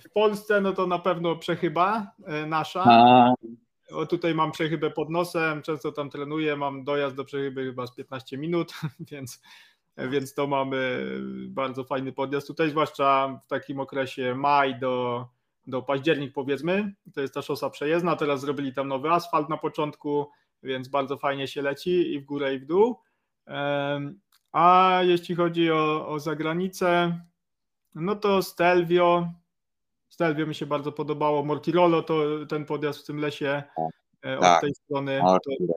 w Polsce no to na pewno przechyba e, nasza. A. O, tutaj mam przechybę pod nosem, często tam trenuję, mam dojazd do przechyby chyba z 15 minut, więc, więc to mamy bardzo fajny podjazd tutaj, zwłaszcza w takim okresie maj do, do październik powiedzmy, to jest ta szosa przejezdna, teraz zrobili tam nowy asfalt na początku, więc bardzo fajnie się leci i w górę i w dół. A jeśli chodzi o, o zagranicę, no to Stelvio, Stelvio mi się bardzo podobało. Mortirolo to ten podjazd w tym lesie e, od tak. tej strony.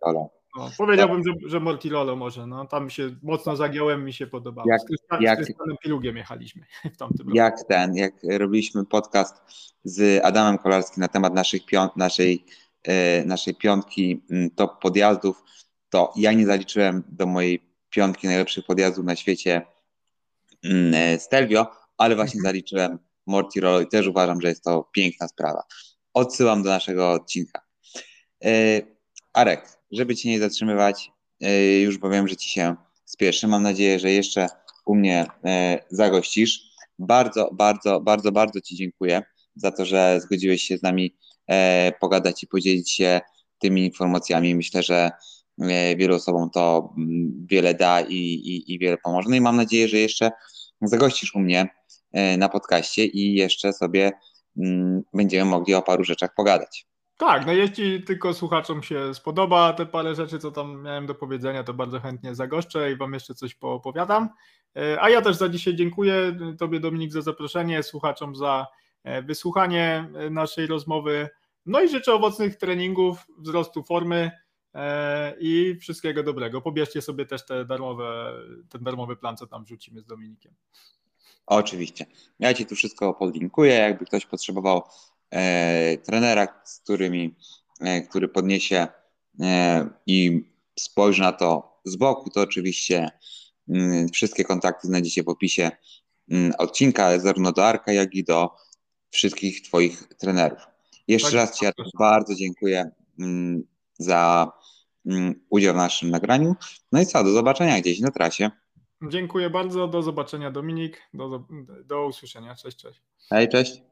To, no, powiedziałbym, że, że Mortirolo może. No, tam się mocno zagiąłem, mi się podobało. Jak, z, Krystian, jak, z Pilugiem jechaliśmy w tamtym roku. Jak ten, jak robiliśmy podcast z Adamem Kolarskim na temat naszych piąt, naszej, e, naszej piątki mm, top podjazdów, to ja nie zaliczyłem do mojej piątki najlepszych podjazdów na świecie mm, e, Stelvio, ale właśnie mhm. zaliczyłem Morty i też uważam, że jest to piękna sprawa. Odsyłam do naszego odcinka. E, Arek, żeby Cię nie zatrzymywać, e, już bo wiem, że Ci się spieszy. Mam nadzieję, że jeszcze u mnie e, zagościsz. Bardzo, bardzo, bardzo, bardzo Ci dziękuję za to, że zgodziłeś się z nami pogadać i podzielić się tymi informacjami. Myślę, że wielu osobom to mm, wiele da i, i, i wiele pomoże. No i mam nadzieję, że jeszcze zagościsz u mnie na podcaście i jeszcze sobie mm, będziemy mogli o paru rzeczach pogadać. Tak, no jeśli tylko słuchaczom się spodoba te parę rzeczy, co tam miałem do powiedzenia, to bardzo chętnie zagoszczę i Wam jeszcze coś poopowiadam. E, a ja też za dzisiaj dziękuję Tobie Dominik za zaproszenie, słuchaczom za e, wysłuchanie e, naszej rozmowy. No i życzę owocnych treningów, wzrostu formy i wszystkiego dobrego. Pobierzcie sobie też te darmowe, ten darmowy plan, co tam wrzucimy z Dominikiem. Oczywiście. Ja Ci tu wszystko podlinkuję. Jakby ktoś potrzebował e, trenera, z którymi, e, który podniesie e, i spojrzy na to z boku, to oczywiście mm, wszystkie kontakty znajdziecie w opisie mm, odcinka, zarówno do Arka, jak i do wszystkich Twoich trenerów. Jeszcze tak, raz Ci ja bardzo dziękuję mm, za udział w naszym nagraniu. No i co, do zobaczenia gdzieś na trasie. Dziękuję bardzo, do zobaczenia Dominik, do, do usłyszenia, cześć, cześć. Hej, cześć.